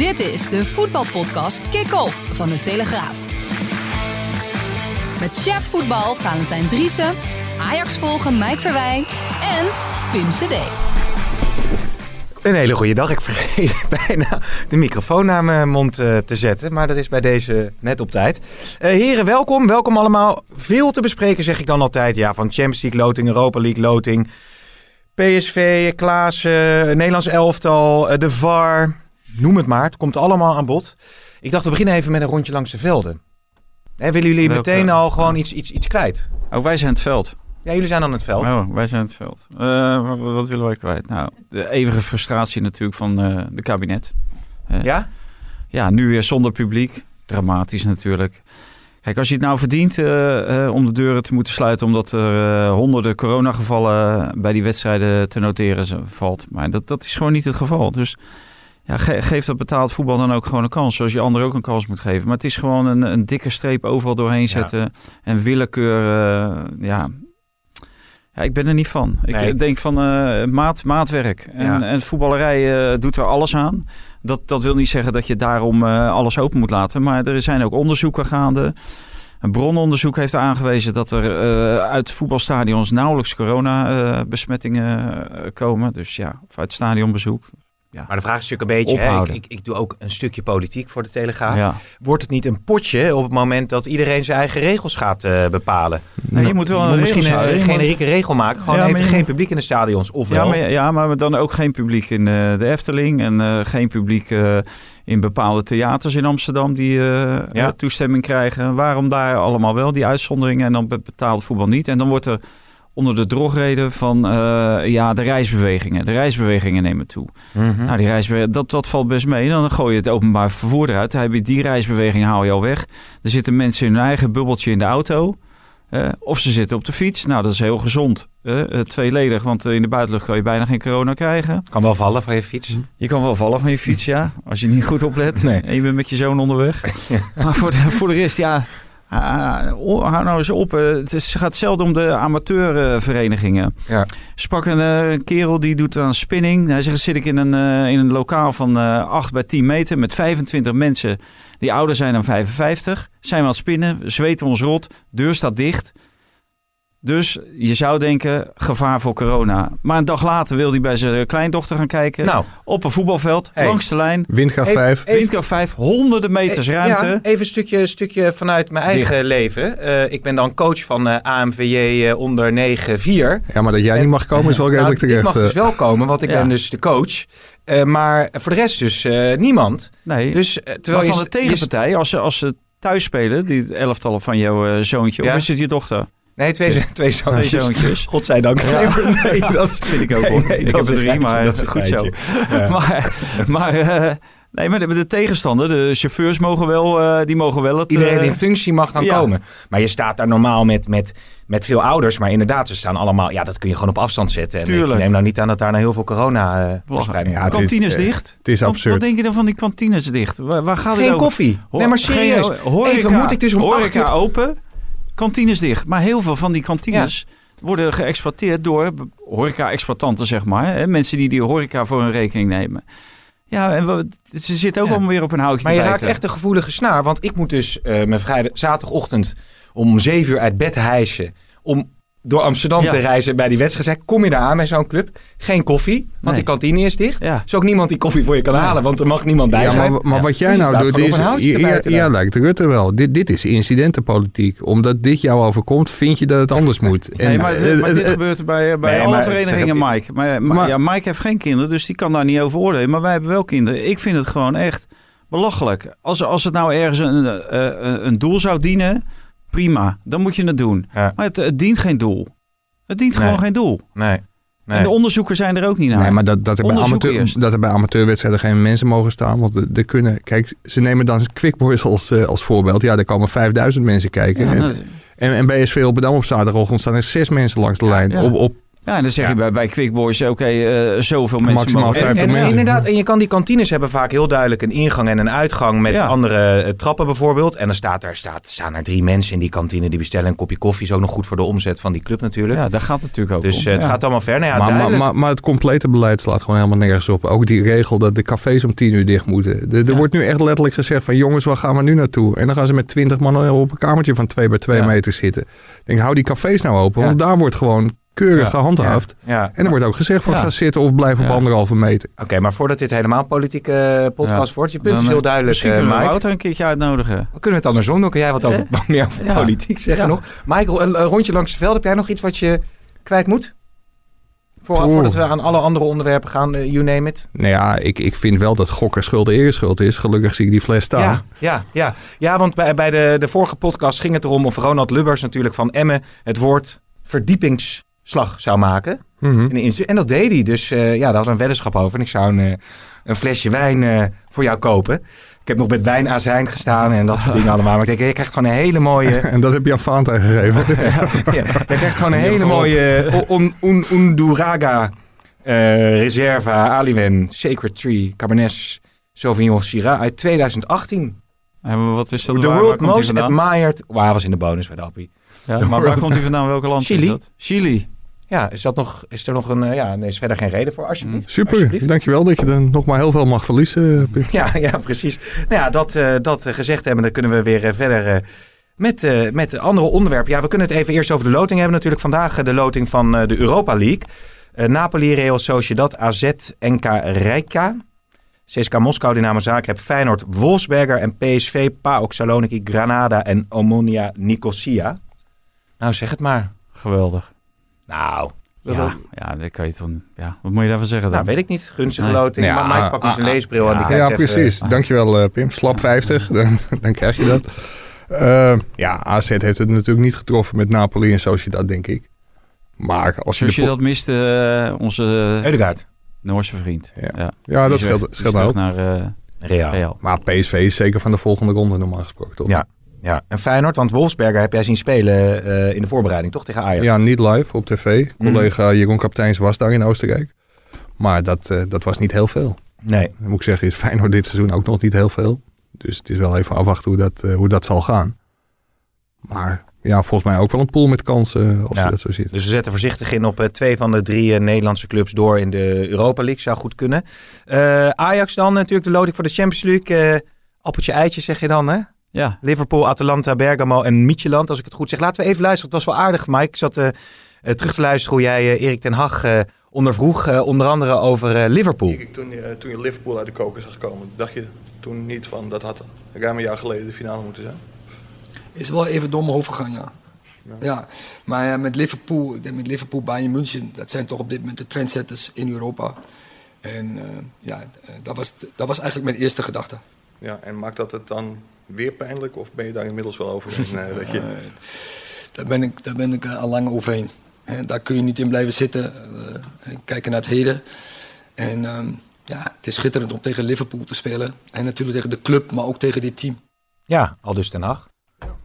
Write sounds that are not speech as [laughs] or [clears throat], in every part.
Dit is de voetbalpodcast Kick-Off van de Telegraaf. Met chef voetbal Valentijn Driessen, Ajax volgen Mike Verwijn en Pim CD. Een hele goede dag. Ik vergeet [laughs] bijna de microfoon naar mijn mond eh, te zetten. Maar dat is bij deze net op tijd. Eh, heren, welkom. Welkom allemaal. Veel te bespreken zeg ik dan altijd. Ja, van Champions League loting, Europa League loting. PSV, Klaassen, Nederlands elftal, eh, de VAR. Noem het maar. Het komt allemaal aan bod. Ik dacht, we beginnen even met een rondje langs de velden. En willen jullie Welke? meteen al gewoon iets, iets, iets kwijt? Oh, wij zijn het veld. Ja, jullie zijn aan het veld. Oh, wij zijn het veld. Eh, wat, wat willen wij kwijt? Nou, de eeuwige frustratie natuurlijk van eh, de kabinet. Ja? ja, nu weer zonder publiek. Dramatisch natuurlijk. Kijk, als je het nou verdient eh, om de deuren te moeten sluiten... omdat er honderden coronagevallen bij die wedstrijden te noteren valt. Maar dat, dat is gewoon niet het geval. Dus ja, ge- geef dat betaald voetbal dan ook gewoon een kans. Zoals je anderen ook een kans moet geven. Maar het is gewoon een, een dikke streep overal doorheen zetten. En willekeur, eh, ja... Ja, ik ben er niet van. Ik Nee. denk van eh, maat, maatwerk. En, Ja. en voetballerij eh, doet er alles aan. Dat, dat wil niet zeggen dat je daarom alles open moet laten. Maar er zijn ook onderzoeken gaande. Een brononderzoek heeft aangewezen dat er eh, uit voetbalstadions nauwelijks corona-besmettingen komen. Dus ja, of uit stadionbezoek. Maar de vraag is natuurlijk een beetje, hè, ik, ik, ik doe ook een stukje politiek voor de Telegraaf. Ja. Wordt het niet een potje op het moment dat iedereen zijn eigen regels gaat eh, bepalen? Nee, je moet wel een misschien een generieke regel maken. Gewoon Ja, even geen publiek in de stadions. Of Ja wel. maar, ja, maar dan ook geen publiek in eh, de Efteling en eh, geen publiek in bepaalde theaters in Amsterdam die Ja. toestemming krijgen. Waarom daar allemaal wel die uitzonderingen en dan be- betaald voetbal niet? En dan wordt er onder de drogreden van eh, ja, de reisbewegingen. De reisbewegingen nemen toe. Mhm. Nou, die reisbewe- dat, dat valt best mee. Dan gooi je het openbaar vervoer eruit. Dan heb je die reisbeweging haal je al weg. Er zitten mensen in hun eigen bubbeltje in de auto. of ze zitten op de fiets. Nou, dat is heel gezond. eh, tweeledig, want eh, in de buitenlucht kan je bijna geen corona krijgen. Kan wel vallen van je fiets. Je kan wel vallen van je fiets, ja. Als je niet goed oplet. Nee. En je bent met je zoon onderweg. [laughs] Maar voor de, voor de rest, ja... ah, oh, hou nou eens op. eh, Het is, gaat zelden om de amateurverenigingen. Ja. Sprak een eh, kerel die doet aan spinning. Hij zegt, zit ik in een, eh, in een lokaal van eh 8 bij 10 meter... met 25 mensen die ouder zijn dan 55. Zijn we aan het spinnen, we zweten ons rot, deur staat dicht... Dus je zou denken, gevaar voor corona. Maar een dag later wil hij bij zijn kleindochter gaan kijken. Nou, Op een voetbalveld, Hey. langs de lijn. Windkracht Even- 5. even- Windkracht 5, honderden meters eh, ruimte. Ja, even een stukje, stukje vanuit mijn eigen Dicht. leven. Eh, ik ben dan coach van eh, AMVJ eh, onder 9-4. Ja, maar dat jij niet mag komen is wel redelijk Nou, ik mag terecht. dus wel komen, want ik Ja. ben dus de coach. Eh, maar voor de rest dus eh, niemand. nee, Dus eh, terwijl maar van je, de je- tegenpartij, als ze, als ze thuis spelen, die elftallen van jouw eh, zoontje, Ja. of is het je dochter? Nee, twee, twee Twee zoontjes. zoontjes. Godzijdank. Ja. [laughs] [laughs] Nee, dat vind ik ook nee, hoor. nee, ik dat heb is er drie, maar dat is een goed zo. [laughs] Ja. Maar, maar eh, nee, maar de, de tegenstander, de chauffeurs mogen wel, eh, die mogen wel het... Iedereen eh, in functie mag dan ja. komen. Maar je staat daar normaal met, met, met veel ouders. Maar inderdaad, ze staan allemaal... Ja, dat kun je gewoon op afstand zetten. En Tuurlijk. ik neem nou niet aan dat daar nou heel veel corona uh, verspreiding Ja, het is- Kantines dicht. Het is absurd. wat denk je dan van die kantines dicht? Waar, waar gaat het Geen over? koffie. Hoor- nee, maar serieus. geen- horeca, Even moet ik dus om acht uur... open, kantines dicht. Maar heel veel van die kantines worden geëxploiteerd door horeca-exploitanten, zeg maar. Hè? Mensen die die horeca voor hun rekening nemen. Ja, en we- ze zitten ook Ja. allemaal weer op een houtje Maar je raakt echt een gevoelige snaar. Want ik moet dus eh mijn vrijdag, zaterdagochtend om 7 uur uit bed hijsen. Om door Amsterdam Ja. te reizen bij die wedstrijd. Zeg, Kom je daar aan bij zo'n club? Geen koffie, want Nee. die kantine is dicht. Ja. Er is ook niemand die koffie voor je kan Nee. halen, want er mag niemand bij Ja, zijn. maar, maar Ja. wat jij Dus nou doet is... een Ja, ja, lijkt Rutte wel. Dit, dit is incidentenpolitiek. Omdat dit jou overkomt, vind je dat het anders moet. Nee, maar, maar dit gebeurt bij, bij Nee, alle maar- verenigingen, Mike. Maar, maar- Maar- ja, Mike heeft geen kinderen, dus die kan daar niet over oordelen. Maar wij hebben wel kinderen. Ik vind het gewoon echt belachelijk. Als, als het nou ergens een, eh, eh, een doel zou dienen, prima. Dan moet je het doen. Ja. Maar het, het dient geen doel. Het dient Nee. gewoon geen doel. Nee. nee. En de onderzoeken zijn er ook niet naar. Nee, maar dat, dat, er bij amateur, dat er bij amateurwedstrijden geen mensen mogen staan. Want er, kunnen... Kijk, ze nemen dan Quick Boys als, eh, als voorbeeld. Ja, daar komen 5000 mensen kijken. Ja, en, en, en bij SV Rotterdam op zaterdagochtend staan er zes mensen langs de lijn. Ja. Op, op Ja, en dan zeg je bij, bij Quick Boys, oké, eh, zoveel mensen Maximaal mogen... En, 50 en mensen. inderdaad, en je kan die kantines hebben vaak heel duidelijk een ingang en een uitgang met Ja. andere eh, trappen bijvoorbeeld. En dan staat er, staat, staan er drie mensen in die kantine die bestellen een kopje koffie. Is ook nog goed voor de omzet van die club natuurlijk. Ja, daar gaat het natuurlijk ook dus om. eh, het Ja. gaat allemaal ver. Nou ja, maar, maar, maar, maar het complete beleid slaat gewoon helemaal nergens op. Ook die regel dat de cafés om tien uur dicht moeten. De- er Ja. wordt nu echt letterlijk gezegd van jongens, waar gaan we nu naartoe? En dan gaan ze met twintig man op een kamertje van twee bij twee Ja. meter zitten. Ik denk, hou die cafés nou open, Ja. want daar wordt gewoon keurig Ja. gehandhaafd. ja. En er wordt ook gezegd van Ja. ga zitten of blijf op anderhalve meter. Oké, maar voordat dit helemaal een politieke eh, podcast Ja. wordt, je punt Dan, is eh, heel duidelijk, Misschien eh, kunnen we Mike. Wouter een keertje uitnodigen. We kunnen het andersom doen. Kun jij wat over, [laughs] meer over Ja. politiek zeggen Ja. nog? Michael, een, een rondje langs het veld. Heb jij nog iets wat je kwijt moet? Voor, voordat we aan alle andere onderwerpen gaan, eh, you name it. Nou ja, ik, ik vind wel dat gokken schuld ereschuld is. Gelukkig zie ik die fles staan. Ja, ja, ja. ja, want bij, bij de, de vorige podcast ging het erom of Ronald Lubbers natuurlijk van Emmen het woord verdiepingsslag zou maken. Mhm. In En dat deed hij. Dus eh, ja, daar we een weddenschap over. En ik zou een, eh, een flesje wijn eh, voor jou kopen. Ik heb nog met wijnazijn gestaan en dat soort dingen allemaal. Maar ik denk, je krijgt gewoon een hele mooie... [laughs] En dat heb je aan Fanta gegeven. [laughs] ja, je krijgt gewoon een [laughs] hele mooie eh, un, un, Unduraga eh, Reserva Aliwen Sacred Tree Cabernet Sauvignon Syrah uit 2018. En wat is dat? The waar, waar world most admired... Hij was in de bonus bij de Appie. Ja, maar waar komt hij vandaan? Welke land Chili. is dat? Chili. Ja, is, dat nog, is er nog een... eh, ja, nee, is verder geen reden voor, alsjeblieft. Super, Alsjeblieft. dankjewel dat je er nog maar heel veel mag verliezen. Pim. Ja, [laughs] ja, precies. Nou ja, dat, eh, dat eh, gezegd hebben, dan kunnen we weer eh, verder eh, met, eh, met andere onderwerpen. Ja, we kunnen het even eerst over de loting hebben. Natuurlijk vandaag eh, de loting van eh, de Europa League. Eh, Napoli, Real Sociedad, AZ, NK Rijeka. CSKA Moskou, Dynamo Zagreb, Feyenoord, Wolfsberger en PSV, PAOK Saloniki, Granada en Omonia Nicosia. Nou, zeg het maar. Geweldig. Nou, dat- Ja, ja, dat kan je toch... Ja, wat moet je daarvan zeggen dan? nou weet ik niet. Gunstige Nee. loting. Ja, maar Mike pakt dus een ah, leesbril en die ja. Ja, even- precies. Dankjewel eh, Pim. Slap 50, [laughs] dan, dan krijg je dat. Eh, ja, AZ heeft het natuurlijk niet getroffen met Napoli en Sociedad, denk ik. Maar als je, de je dat miste, eh, onze Eudegaard. Noorse vriend. Ja. Ja, Ja, dat scheelt, scheelt nou ook. naar eh, Real. Real. Maar PSV is zeker van de volgende ronde normaal gesproken, toch? Ja. Ja, en Feyenoord, want Wolfsberger heb jij zien spelen eh, in de voorbereiding, toch? Tegen Ajax. Ja, niet live op tv. Mhm. Collega Jeroen Kapteins was daar in Oostenrijk. Maar dat, eh, dat was niet heel veel. Nee. Dan moet ik zeggen, is Feyenoord dit seizoen ook nog niet heel veel. Dus het is wel even afwachten hoe dat, eh, hoe dat zal gaan. Maar ja, volgens mij ook wel een pool met kansen als Ja. je dat zo ziet. Dus we zetten voorzichtig in op twee van de drie Nederlandse clubs door in de Europa League. Zou goed kunnen. Ajax dan natuurlijk de loting voor de Champions League. Appeltje eitje zeg je dan, hè? Ja, Liverpool, Atalanta, Bergamo en Midtjylland, als ik het goed zeg. Laten we even luisteren. Het was wel aardig, Mike. Ik zat eh, eh, terug te luisteren hoe jij eh, Erik ten Hag eh, ondervroeg. eh, onder andere over eh, Liverpool. Toen, je- toen je Liverpool uit de koker zag komen, dacht je toen niet van dat had ruim een jaar geleden de finale moeten zijn? Is wel even door mijn hoofd gegaan, ja. Ja, maar ja, met Liverpool, ik denk met Liverpool, Bayern München, dat zijn toch op dit moment de trendsetters in Europa. En eh, ja, dat was, dat was eigenlijk mijn eerste gedachte. Ja, en maakt dat het dan weer pijnlijk of ben je daar inmiddels wel overheen? eh, dat je... [laughs] Daar ben ik, daar ben ik eh, al lang overheen. Hè, daar kun je niet in blijven zitten, eh, kijken naar het heden. En ehm, ja, het is schitterend om tegen Liverpool te spelen. En natuurlijk tegen de club, maar ook tegen dit team. Ja, al dus ten Hag.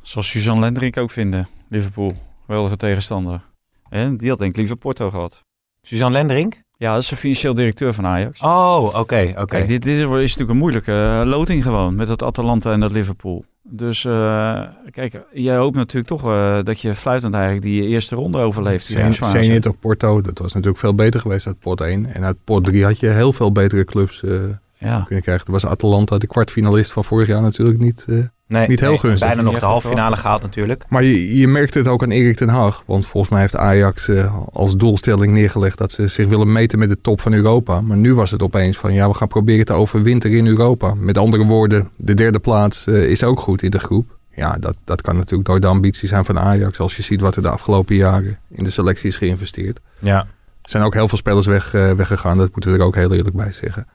zoals Suzanne Lendrink ook vinden. Liverpool, geweldige tegenstander. En die had denk ik liever Porto gehad. Suzanne Lendering? Ja, dat is de financieel directeur van Ajax. Oh, oké, oké. Dit, dit is, is natuurlijk een moeilijke eh, loting gewoon. Met dat Atalanta en dat Liverpool. Dus eh, kijk, jij hoopt natuurlijk toch eh, dat je fluitend eigenlijk die eerste ronde overleeft. Zenit of Porto, dat was natuurlijk veel beter geweest uit pot 1. En uit pot 3 had je heel veel betere clubs eh, Ja. kunnen krijgen. Er was Atalanta, de kwartfinalist van vorig jaar natuurlijk niet. Nee, Niet heel nee, gunstig. Bijna nog de halve finale gehaald natuurlijk. Maar je, je merkt het ook aan Erik ten Hag. Want volgens mij heeft Ajax eh, als doelstelling neergelegd dat ze zich willen meten met de top van Europa. Maar nu was het opeens van ja, we gaan proberen te overwinteren in Europa. Met andere woorden, de derde plaats eh, is ook goed in de groep. Ja, dat, dat kan natuurlijk door de ambitie zijn van Ajax. Als je ziet wat er de afgelopen jaren in de selectie is geïnvesteerd. Ja. Er zijn ook heel veel spelers weg, eh, weggegaan, dat moeten we er ook heel eerlijk bij zeggen.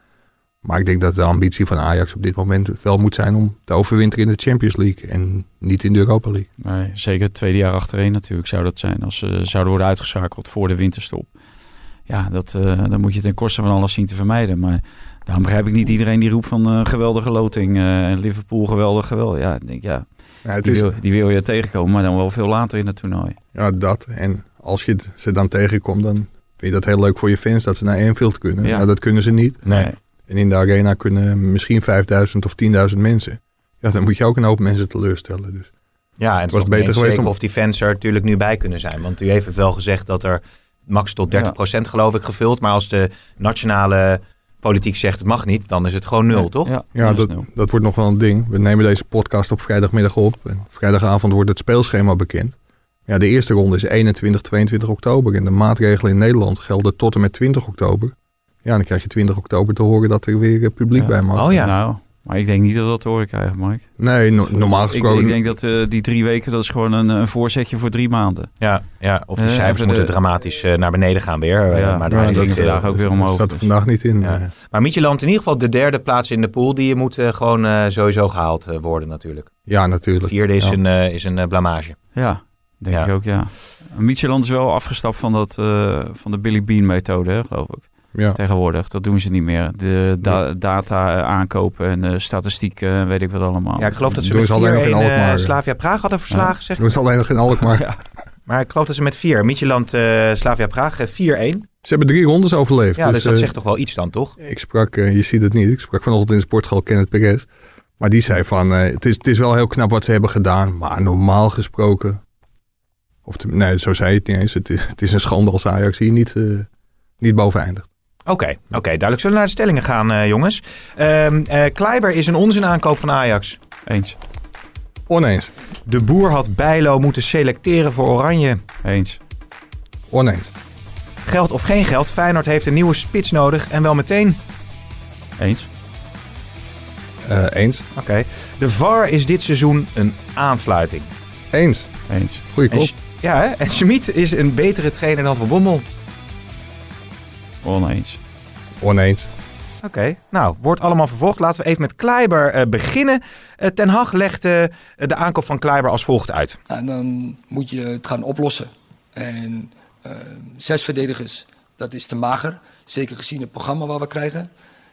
Maar ik denk dat de ambitie van Ajax op dit moment wel moet zijn om te overwinteren in de Champions League en niet in de Europa League. Nee, zeker het tweede jaar achtereen natuurlijk zou dat zijn. Als ze zouden worden uitgeschakeld voor de winterstop. Ja, dat, eh, dan moet je ten koste van alles zien te vermijden. Maar daarom begrijp ik niet iedereen die roept van eh, geweldige loting. eh, Liverpool geweldig, geweldig. Ja, ik denk ja, Ja, het die is, wil, die wil je tegenkomen. Maar dan wel veel later in het toernooi. Ja, dat. En als je ze dan tegenkomt, dan vind je dat heel leuk voor je fans dat ze naar Anfield kunnen. Ja. Nou, dat kunnen ze niet. Nee. En in de arena kunnen misschien 5000 of 10.000 mensen. Ja, dan moet je ook een hoop mensen teleurstellen. Dus. Ja, en het was beter geweest om- of die fans er natuurlijk nu bij kunnen zijn. Want u heeft het wel gezegd dat er max tot 30% geloof ik gevuld. Maar als de nationale politiek zegt het mag niet, dan is het gewoon nul, toch? Ja, dat, nul. dat wordt nog wel een ding. We nemen deze podcast op vrijdagmiddag op. En vrijdagavond wordt het speelschema bekend. Ja, de eerste ronde is 21, 22 oktober. En de maatregelen in Nederland gelden tot en met 20 oktober. Ja, dan krijg je 20 oktober te horen dat er weer eh, publiek Ja. bij mag. Oh ja. Nou, maar ik denk niet dat we dat te horen krijgen, Mike. Nee, no- normaal gesproken... ik denk dat eh, die drie weken, dat is gewoon een, een voorzetje voor drie maanden. Ja, ja of de Eh, cijfers moeten dramatisch naar beneden gaan weer. Ja, maar ja, dat vandaag ook weer omhoog. staat er vandaag niet in. Ja. Maar Micheland in ieder geval de derde plaats in de pool, die moet gewoon sowieso gehaald eh, worden natuurlijk. Ja, natuurlijk. Vierde is Ja. een, is een blamage. Ja, denk Ja. ik ook, ja. Micheland is wel afgestapt van, dat, eh, van de Billy Bean methode, hè, geloof ik. Ja. Tegenwoordig, dat doen ze niet meer. De da- data aankopen en eh, statistiek, eh, weet ik wat allemaal. Ja, ik geloof dat ze Doen met alleen nog in 4-1 eh, Alkmaar. Slavia Praag hadden verslagen, zeg ik. Doen ze alleen nog in Alkmaar. [laughs] Maar ik geloof dat ze met vier. Micheland, eh Slavia Praag, eh, 4-1. Ze hebben drie rondes overleefd. Ja, dus dat eh, zegt toch wel iets dan, toch? Ik sprak, je ziet het niet, ik sprak vanochtend in de sportschool Kenneth Perez. Maar die zei van, eh, het, is, het is wel heel knap wat ze hebben gedaan. Maar normaal gesproken, of te- nee, zo zei je het niet eens. Het is, het is een schande als Ajax hier niet, eh, niet boven eindigt. Oké, oké, duidelijk. Zullen we naar de stellingen gaan, eh, jongens? Ehm eh, Kleiber is een onzin aankoop van Ajax. Eens, Oneens, De boer had Bijlo moeten selecteren voor Oranje. eens, oneens, Geld of geen geld, Feyenoord heeft een nieuwe spits nodig en wel meteen. eens, Eh, eens, Oké. De VAR is dit seizoen een aanfluiting. eens. eens. Goeie kop. Ja, hè? en Schmid is een betere trainer dan Van Bommel. Oneens. Oneens. Oké, nou, wordt allemaal vervolgd. Laten we even met Kleiber eh, beginnen. Eh, Ten Hag legt eh, de aankoop van Kleiber als volgt uit. Nou, dan moet je het gaan oplossen. En eh, zes verdedigers, dat is te mager. Zeker gezien het programma waar we krijgen.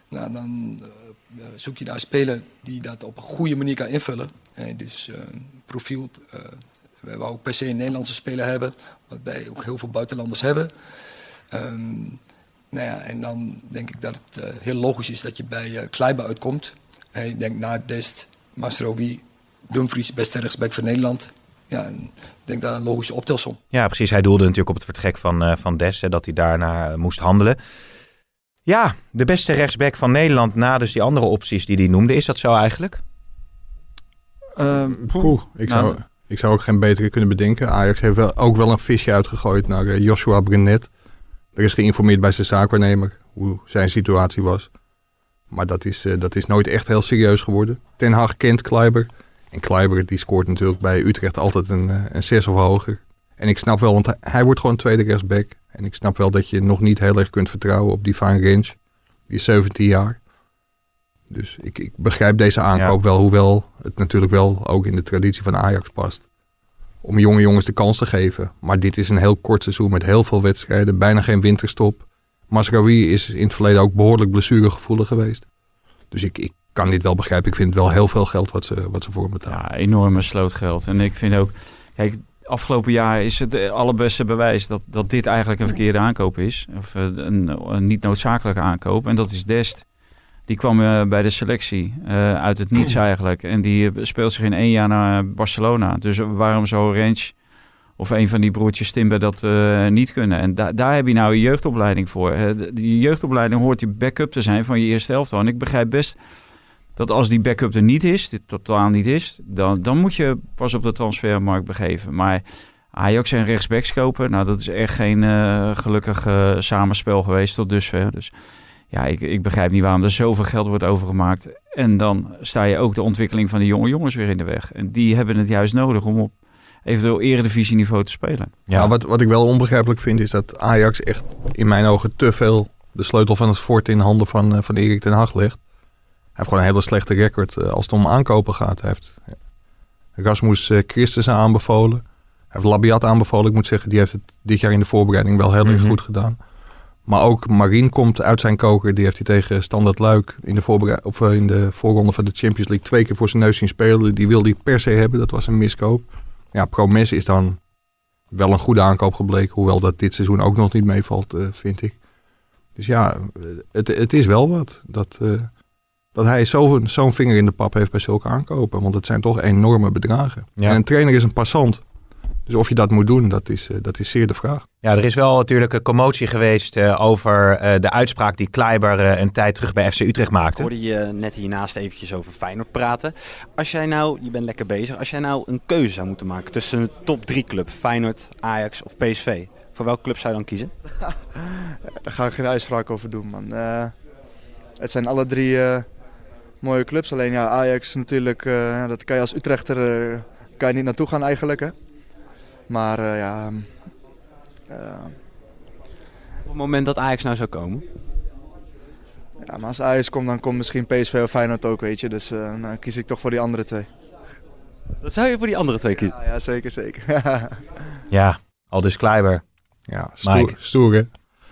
Nou, dan zoek je naar een speler die dat op een goede manier kan invullen. En dus eh, profiel. eh we wou ook per se een Nederlandse speler hebben. Wat wij ook heel veel buitenlanders hebben. Ehm, nou ja, en dan denk ik dat het eh, heel logisch is dat je bij eh Kleiber uitkomt. En ik denk na Dest, Masrowi, Dumfries, beste rechtsback van Nederland. Ja, en ik denk dat een logische optelsom. Ja, precies. Hij doelde natuurlijk op het vertrek van, eh van Des, hè, dat hij daarna moest handelen. Ja, de beste rechtsback van Nederland na dus die andere opties die hij noemde. Is dat zo eigenlijk? Ehm, Poeh, ik, Nou, zou, ik zou ook geen betere kunnen bedenken. Ajax heeft wel, ook wel een visje uitgegooid naar Joshua Brenet. Er is geïnformeerd bij zijn zaakwaarnemer hoe zijn situatie was. Maar dat is, eh, dat is nooit echt heel serieus geworden. Ten Hag kent Kleiber. En Kleiber die scoort natuurlijk bij Utrecht altijd een, eh, een 6 of hoger. En ik snap wel, want hij, wordt gewoon tweede rechtsback. En ik snap wel dat je nog niet heel erg kunt vertrouwen op die Fine Range. Die is 17 jaar. Dus ik, ik begrijp deze aankoop wel, hoewel het natuurlijk wel ook in de traditie van Ajax past. Om jonge jongens de kans te geven. Maar dit is een heel kort seizoen met heel veel wedstrijden, bijna geen winterstop. Masraoui is in het verleden ook behoorlijk blessuregevoelig geweest. Dus ik, ik kan dit wel begrijpen. Ik vind het wel heel veel geld wat ze, wat ze voor betalen. Ja, enorme slootgeld. En ik vind ook, kijk, afgelopen jaar is het allerbeste bewijs dat, dat dit eigenlijk een verkeerde aankoop is. Of eh, een niet noodzakelijke aankoop. En dat is Dest. Die kwam eh, bij de selectie eh, uit het niets eigenlijk. En die eh, speelt zich in één jaar naar Barcelona. Dus waarom zou Range of een van die broertjes Timber dat niet kunnen? En da daar heb je nou een jeugdopleiding voor. die jeugdopleiding hoort die backup te zijn van je eerste elftal. En ik begrijp best dat als die backup er niet is, dit totaal niet is, dan, dan moet je pas op de transfermarkt begeven. Maar Ajax en rechtsbacks kopen, nou dat is echt geen eh, gelukkig samenspel geweest tot dusver. Dus ja, ik, ik begrijp niet waarom er zoveel geld wordt overgemaakt. En dan sta je ook de ontwikkeling van de jonge jongens weer in de weg. En die hebben het juist nodig om op eventueel eredivisieniveau te spelen. Ja. Nou, wat, wat ik wel onbegrijpelijk vind is dat Ajax echt in mijn ogen te veel de sleutel van het fort in handen van, eh, van Erik ten Hag legt. Hij heeft gewoon een hele slechte record eh, als het om aankopen gaat. Hij heeft ja, Rasmus eh, Christensen aanbevolen. Hij heeft Labiat aanbevolen. Ik moet zeggen, die heeft het dit jaar in de voorbereiding wel heel erg Mhm. goed gedaan. Maar ook Marien komt uit zijn koker. Die heeft hij tegen Standard Luik in de, of, eh, in de voorronde van de Champions League twee keer voor zijn neus zien spelen. Die wilde hij per se hebben. Dat was een miskoop. Ja, Promes is dan wel een goede aankoop gebleken. Hoewel dat dit seizoen ook nog niet meevalt, eh, vind ik. Dus ja, eh, het, het is wel wat. Dat, dat hij zo- zo'n vinger in de pap heeft bij zulke aankopen. Want het zijn toch enorme bedragen. Ja. En een trainer is een passant. Dus of je dat moet doen, dat is, eh, dat is zeer de vraag. Ja, er is wel natuurlijk een commotie geweest eh, over eh, de uitspraak die Kleiber eh, een tijd terug bij FC Utrecht Ik maakte. hoorde je net hiernaast eventjes over Feyenoord praten. Als jij nou, je bent lekker bezig, als jij nou een keuze zou moeten maken tussen een top 3 club, Feyenoord, Ajax of PSV, voor welke club zou je dan kiezen? [laughs] Daar ga ik geen uitspraak over doen, man. Eh, het zijn alle drie eh, mooie clubs. Alleen ja, Ajax natuurlijk, eh, ja, dat kan je als Utrechter eh, kan je niet naartoe gaan eigenlijk. Hè. Maar eh, ja, eh, Op het moment dat Ajax nou zou komen. ja, maar als Ajax komt, dan komt misschien PSV of Feyenoord ook, weet je. Dus eh, dan kies ik toch voor die andere twee. Dan zou je voor die andere twee kiezen. Ja, ja zeker, zeker. [laughs] Ja, Aldus Kleiber. Ja, stoer, Mike. stoer hè?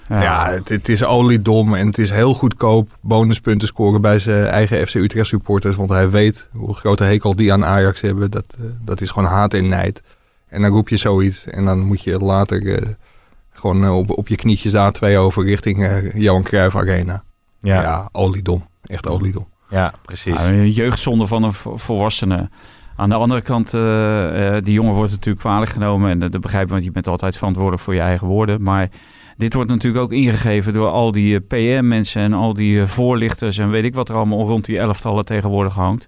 Ja, het, het is oliedom en het is heel goedkoop bonuspunten scoren bij zijn eigen FC Utrecht supporters. Want hij weet hoe grote hekel die aan Ajax hebben. Dat, eh, dat is gewoon haat en nijd. En dan roep je zoiets en dan moet je later eh, gewoon eh, op, op je knietjes daar twee over richting eh, Johan Cruijff Arena. Ja, Ja, oliedom. Echt oliedom. precies. Ja, een jeugdzonde van een vo- volwassene. Aan de andere kant, eh, eh, die jongen wordt natuurlijk kwalijk genomen. En dat dat begrijp ik, want je bent altijd verantwoordelijk voor je eigen woorden. Maar dit wordt natuurlijk ook ingegeven door al die PM-mensen en al die voorlichters en weet ik wat er allemaal rond die elftallen tegenwoordig hangt.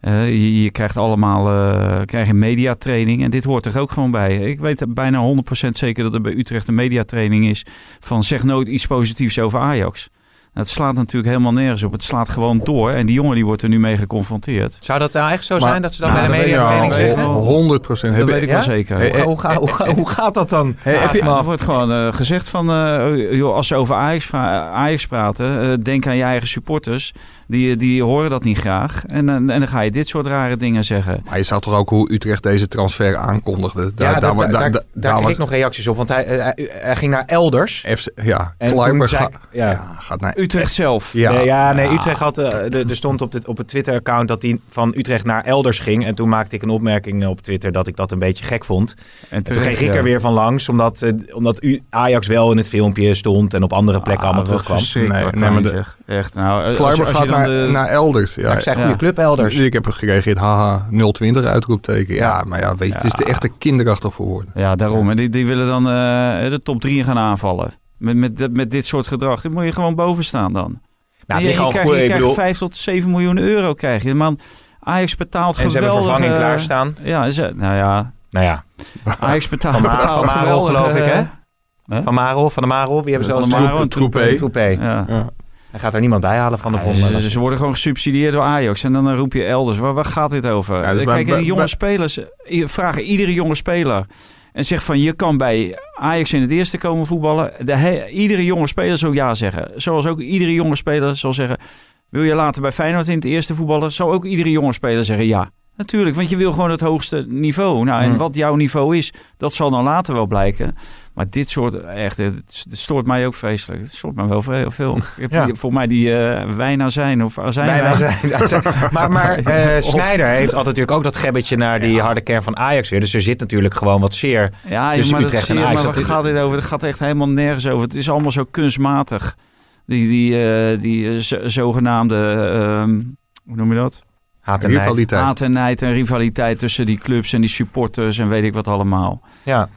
Eh, je, krijgt allemaal eh, krijg je mediatraining en dit hoort er ook gewoon bij. Ik weet bijna 100% zeker dat er bij Utrecht een mediatraining is van zeg nooit iets positiefs over Ajax. Het slaat natuurlijk helemaal nergens op. Het slaat gewoon door. En die jongen die wordt er nu mee geconfronteerd. Zou dat nou echt zo Maar- zijn dat ze dat Nou, bij de dat mediatraining zeggen? wel. 100 procent. Dat weet ik ja? wel zeker. Hey, Hoe, hoe, ga- hoe, ga- hoe gaat dat dan? Hey, heb Vraag je- er wordt gewoon eh, gezegd van, eh, joh, als ze over Ajax, vra- Ajax praten, eh, denk aan je eigen supporters. Die, die horen dat niet graag. En, eh, en dan ga je dit soort rare dingen zeggen. Maar je zag toch ook hoe Utrecht deze transfer aankondigde. Daar, ja, daar, daar, wa- daar, daar, daar, daar, daar kreeg was ik nog reacties op, want hij, eh, hij, hij ging naar elders. FC, ja, En ga- ja, gaat naar Utrecht zelf. Ja, nee, ja, nee. Utrecht had, eh, de- er stond op, het op het Twitter-account dat hij van Utrecht naar elders ging. En toen maakte ik een opmerking op Twitter dat ik dat een beetje gek vond. En toen kreeg ik er weer van langs, omdat, eh, omdat U- Ajax wel in het filmpje stond en op andere plekken allemaal terugkwam. Nee, Nee, nee, maar de-. Echt, nou, als, Kleiber als je gaat naar, de- naar elders. Ja, ik zei Ja. goede club elders. Ik heb gereageerd, haha, 020 uitroepteken. Ja, maar ja, weet je, het is Ja. er echt een kinderachtig voor woorden. Ja, daarom. En die, die willen dan eh, de top 3 gaan aanvallen. Met, met, met dit soort gedrag. Dan moet je gewoon boven staan dan. Nou, je, je, al krijgt, goed, je ik krijgt bedoel, 5 tot 7 miljoen euro krijg je. Man, Ajax betaalt en ze hebben vervanging klaarstaan. Ja, ze, nou ja, Nou ja, Ajax betaalt, Van, betaalt van Marel geweldige- geloof ik, hè? Hè? Van Marel, van de Marel, wie hebben ze al de Marel en Troepé. Troepé. Ja. Ja. Hij gaat er niemand bij halen van de Ja, bron. ze, ze worden gewoon gesubsidieerd door Ajax. En dan roep je elders. Waar, waar gaat dit over? Ja, dus Kijk, en bij- jonge bij- spelers vragen iedere jonge speler. En zeg van je kan bij Ajax in het eerste komen voetballen. De iedere jonge speler zal ja zeggen. Zoals ook iedere jonge speler zal zeggen. Wil je later bij Feyenoord in het eerste voetballen? Zal ook iedere jonge speler zeggen ja. Natuurlijk, want je wil gewoon het hoogste niveau. Nou, en Hmm. wat jouw niveau is, dat zal dan later wel blijken. Maar dit soort, echt, het stoort mij ook vreselijk. Het stoort mij wel veel. Ja. voor mij die eh wijn zijn of azijn. Zijn. [laughs] Maar, maar Sneijder heeft altijd natuurlijk ook dat gebbetje naar die harde kern van Ajax weer. Dus er zit natuurlijk gewoon wat zeer. Ja, tussen maar, dat Utrecht en Ajax. maar waar gaat dit over? Het gaat echt helemaal nergens over. Het is allemaal zo kunstmatig. Die, die, eh, die zo- zogenaamde, ehm, hoe noem je dat? Haat en. Rivaliteit. Haat en nijd en rivaliteit tussen die clubs en die supporters en weet ik wat allemaal. Ja.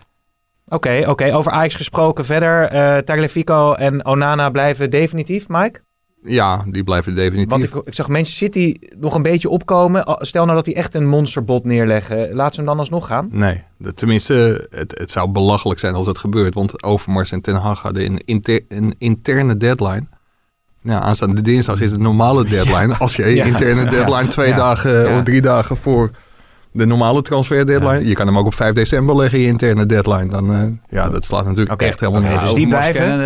Oké, oké. Over Ajax gesproken verder. eh Tagliafico en Onana blijven definitief, Mike? Ja, die blijven definitief. Want ik, ik zag Manchester City nog een beetje opkomen. Stel nou dat hij echt een monsterbot neerleggen. Laat ze hem dan alsnog gaan. Nee, de- tenminste, het, het zou belachelijk zijn als het gebeurt. Want Overmars en Ten Hag hadden een, inter- een interne deadline. Nou, aanstaande dinsdag is het normale deadline. Als je [laughs] Ja. interne deadline twee Ja. dagen Ja. of drie dagen voor de normale transfer deadline. Je kan hem ook op 5 december leggen, je interne deadline. Dan, eh, ja, dat slaat natuurlijk Oké, echt helemaal nergens dus die blijven?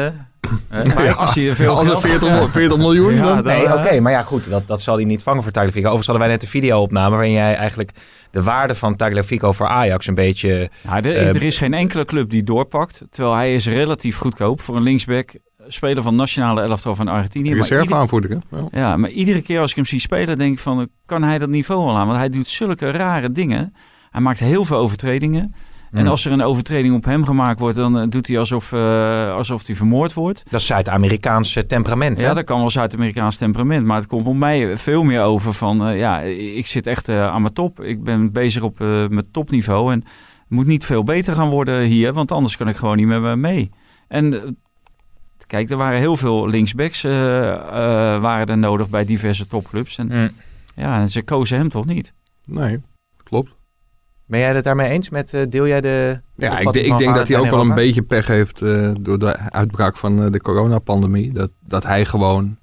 hè, Ja, als je veel als er geld- 40, mil- 40 miljoen... Ja, dan- Nee, eh, oké. maar ja, goed. Dat, dat zal hij niet vangen voor Tagliafico. Overigens hadden wij net een video opname waarin jij eigenlijk de waarde van Tagliafico voor Ajax een beetje... Ja, er, Eh, er is geen enkele club die doorpakt. Terwijl hij is relatief goedkoop voor een linksback. Speler van nationale elftal van Argentinië. Maar Reserve aanvoerder, hè? Ja. Ja, maar iedere keer als ik hem zie spelen, denk ik van, kan hij dat niveau wel aan? Want hij doet zulke rare dingen. Hij maakt heel veel overtredingen. En Mm. als er een overtreding op hem gemaakt wordt, dan eh, doet hij alsof, eh, alsof hij vermoord wordt. Dat is Zuid-Amerikaans eh, temperament, hè? Ja, dat kan wel Zuid-Amerikaans temperament. Maar het komt op mij veel meer over van... eh, ja, ik zit echt eh, aan mijn top. Ik ben bezig op eh, mijn topniveau. En het moet niet veel beter gaan worden hier. Want anders kan ik gewoon niet meer mee. En eh, kijk, er waren heel veel linksbacks eh, eh, waren er nodig bij diverse topclubs. En Mm. ja, en ze kozen hem toch niet? Nee, klopt. Ben jij het daarmee eens met, eh, deel jij de... Ja, ik, de- ik denk dat hij ook wel een beetje pech heeft eh, door de uitbraak van eh, de coronapandemie. Dat, dat hij gewoon,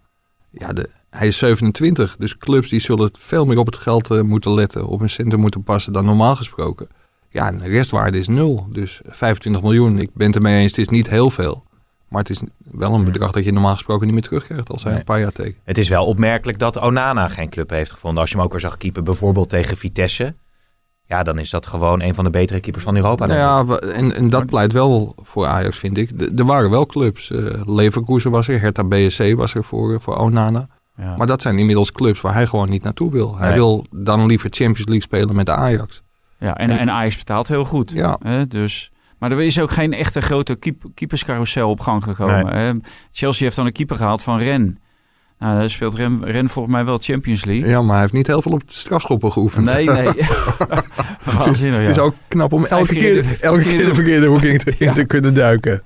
ja, de, hij is 27, dus clubs die zullen veel meer op het geld moeten letten, op hun centen moeten passen dan normaal gesproken. Ja, en de restwaarde is nul. Dus 25 miljoen, ik ben het ermee eens, het is niet heel veel. Maar het is wel een bedrag dat je normaal gesproken niet meer terugkrijgt als hij Nee. een paar jaar tekent. Het is wel opmerkelijk dat Onana geen club heeft gevonden. Als je hem ook weer zag keepen, bijvoorbeeld tegen Vitesse. Ja, dan is dat gewoon een van de betere keepers van Europa. Nou ja, en, en dat pleit wel voor Ajax, vind ik. De- Er waren wel clubs. eh Leverkusen was er, Hertha BSC was er voor, eh, voor Onana. Ja. Maar dat zijn inmiddels clubs waar hij gewoon niet naartoe wil. Hij Nee. wil dan liever Champions League spelen met Ajax. Ja, en, en Ajax betaalt heel goed. Ja. Hè, dus, maar er is ook geen echte grote keep, keeperscarousel op gang gekomen. Nee. Chelsea heeft dan een keeper gehaald van Ren. Nou, daar speelt Ren, Ren volgens mij wel Champions League. Ja, maar hij heeft niet heel veel op de strafschoppen geoefend. Nee, nee. [laughs] [laughs] Waanzinnig, Het is ja. ook knap om elke keer elke keer de verkeerde hoek in te, [laughs] kunnen duiken.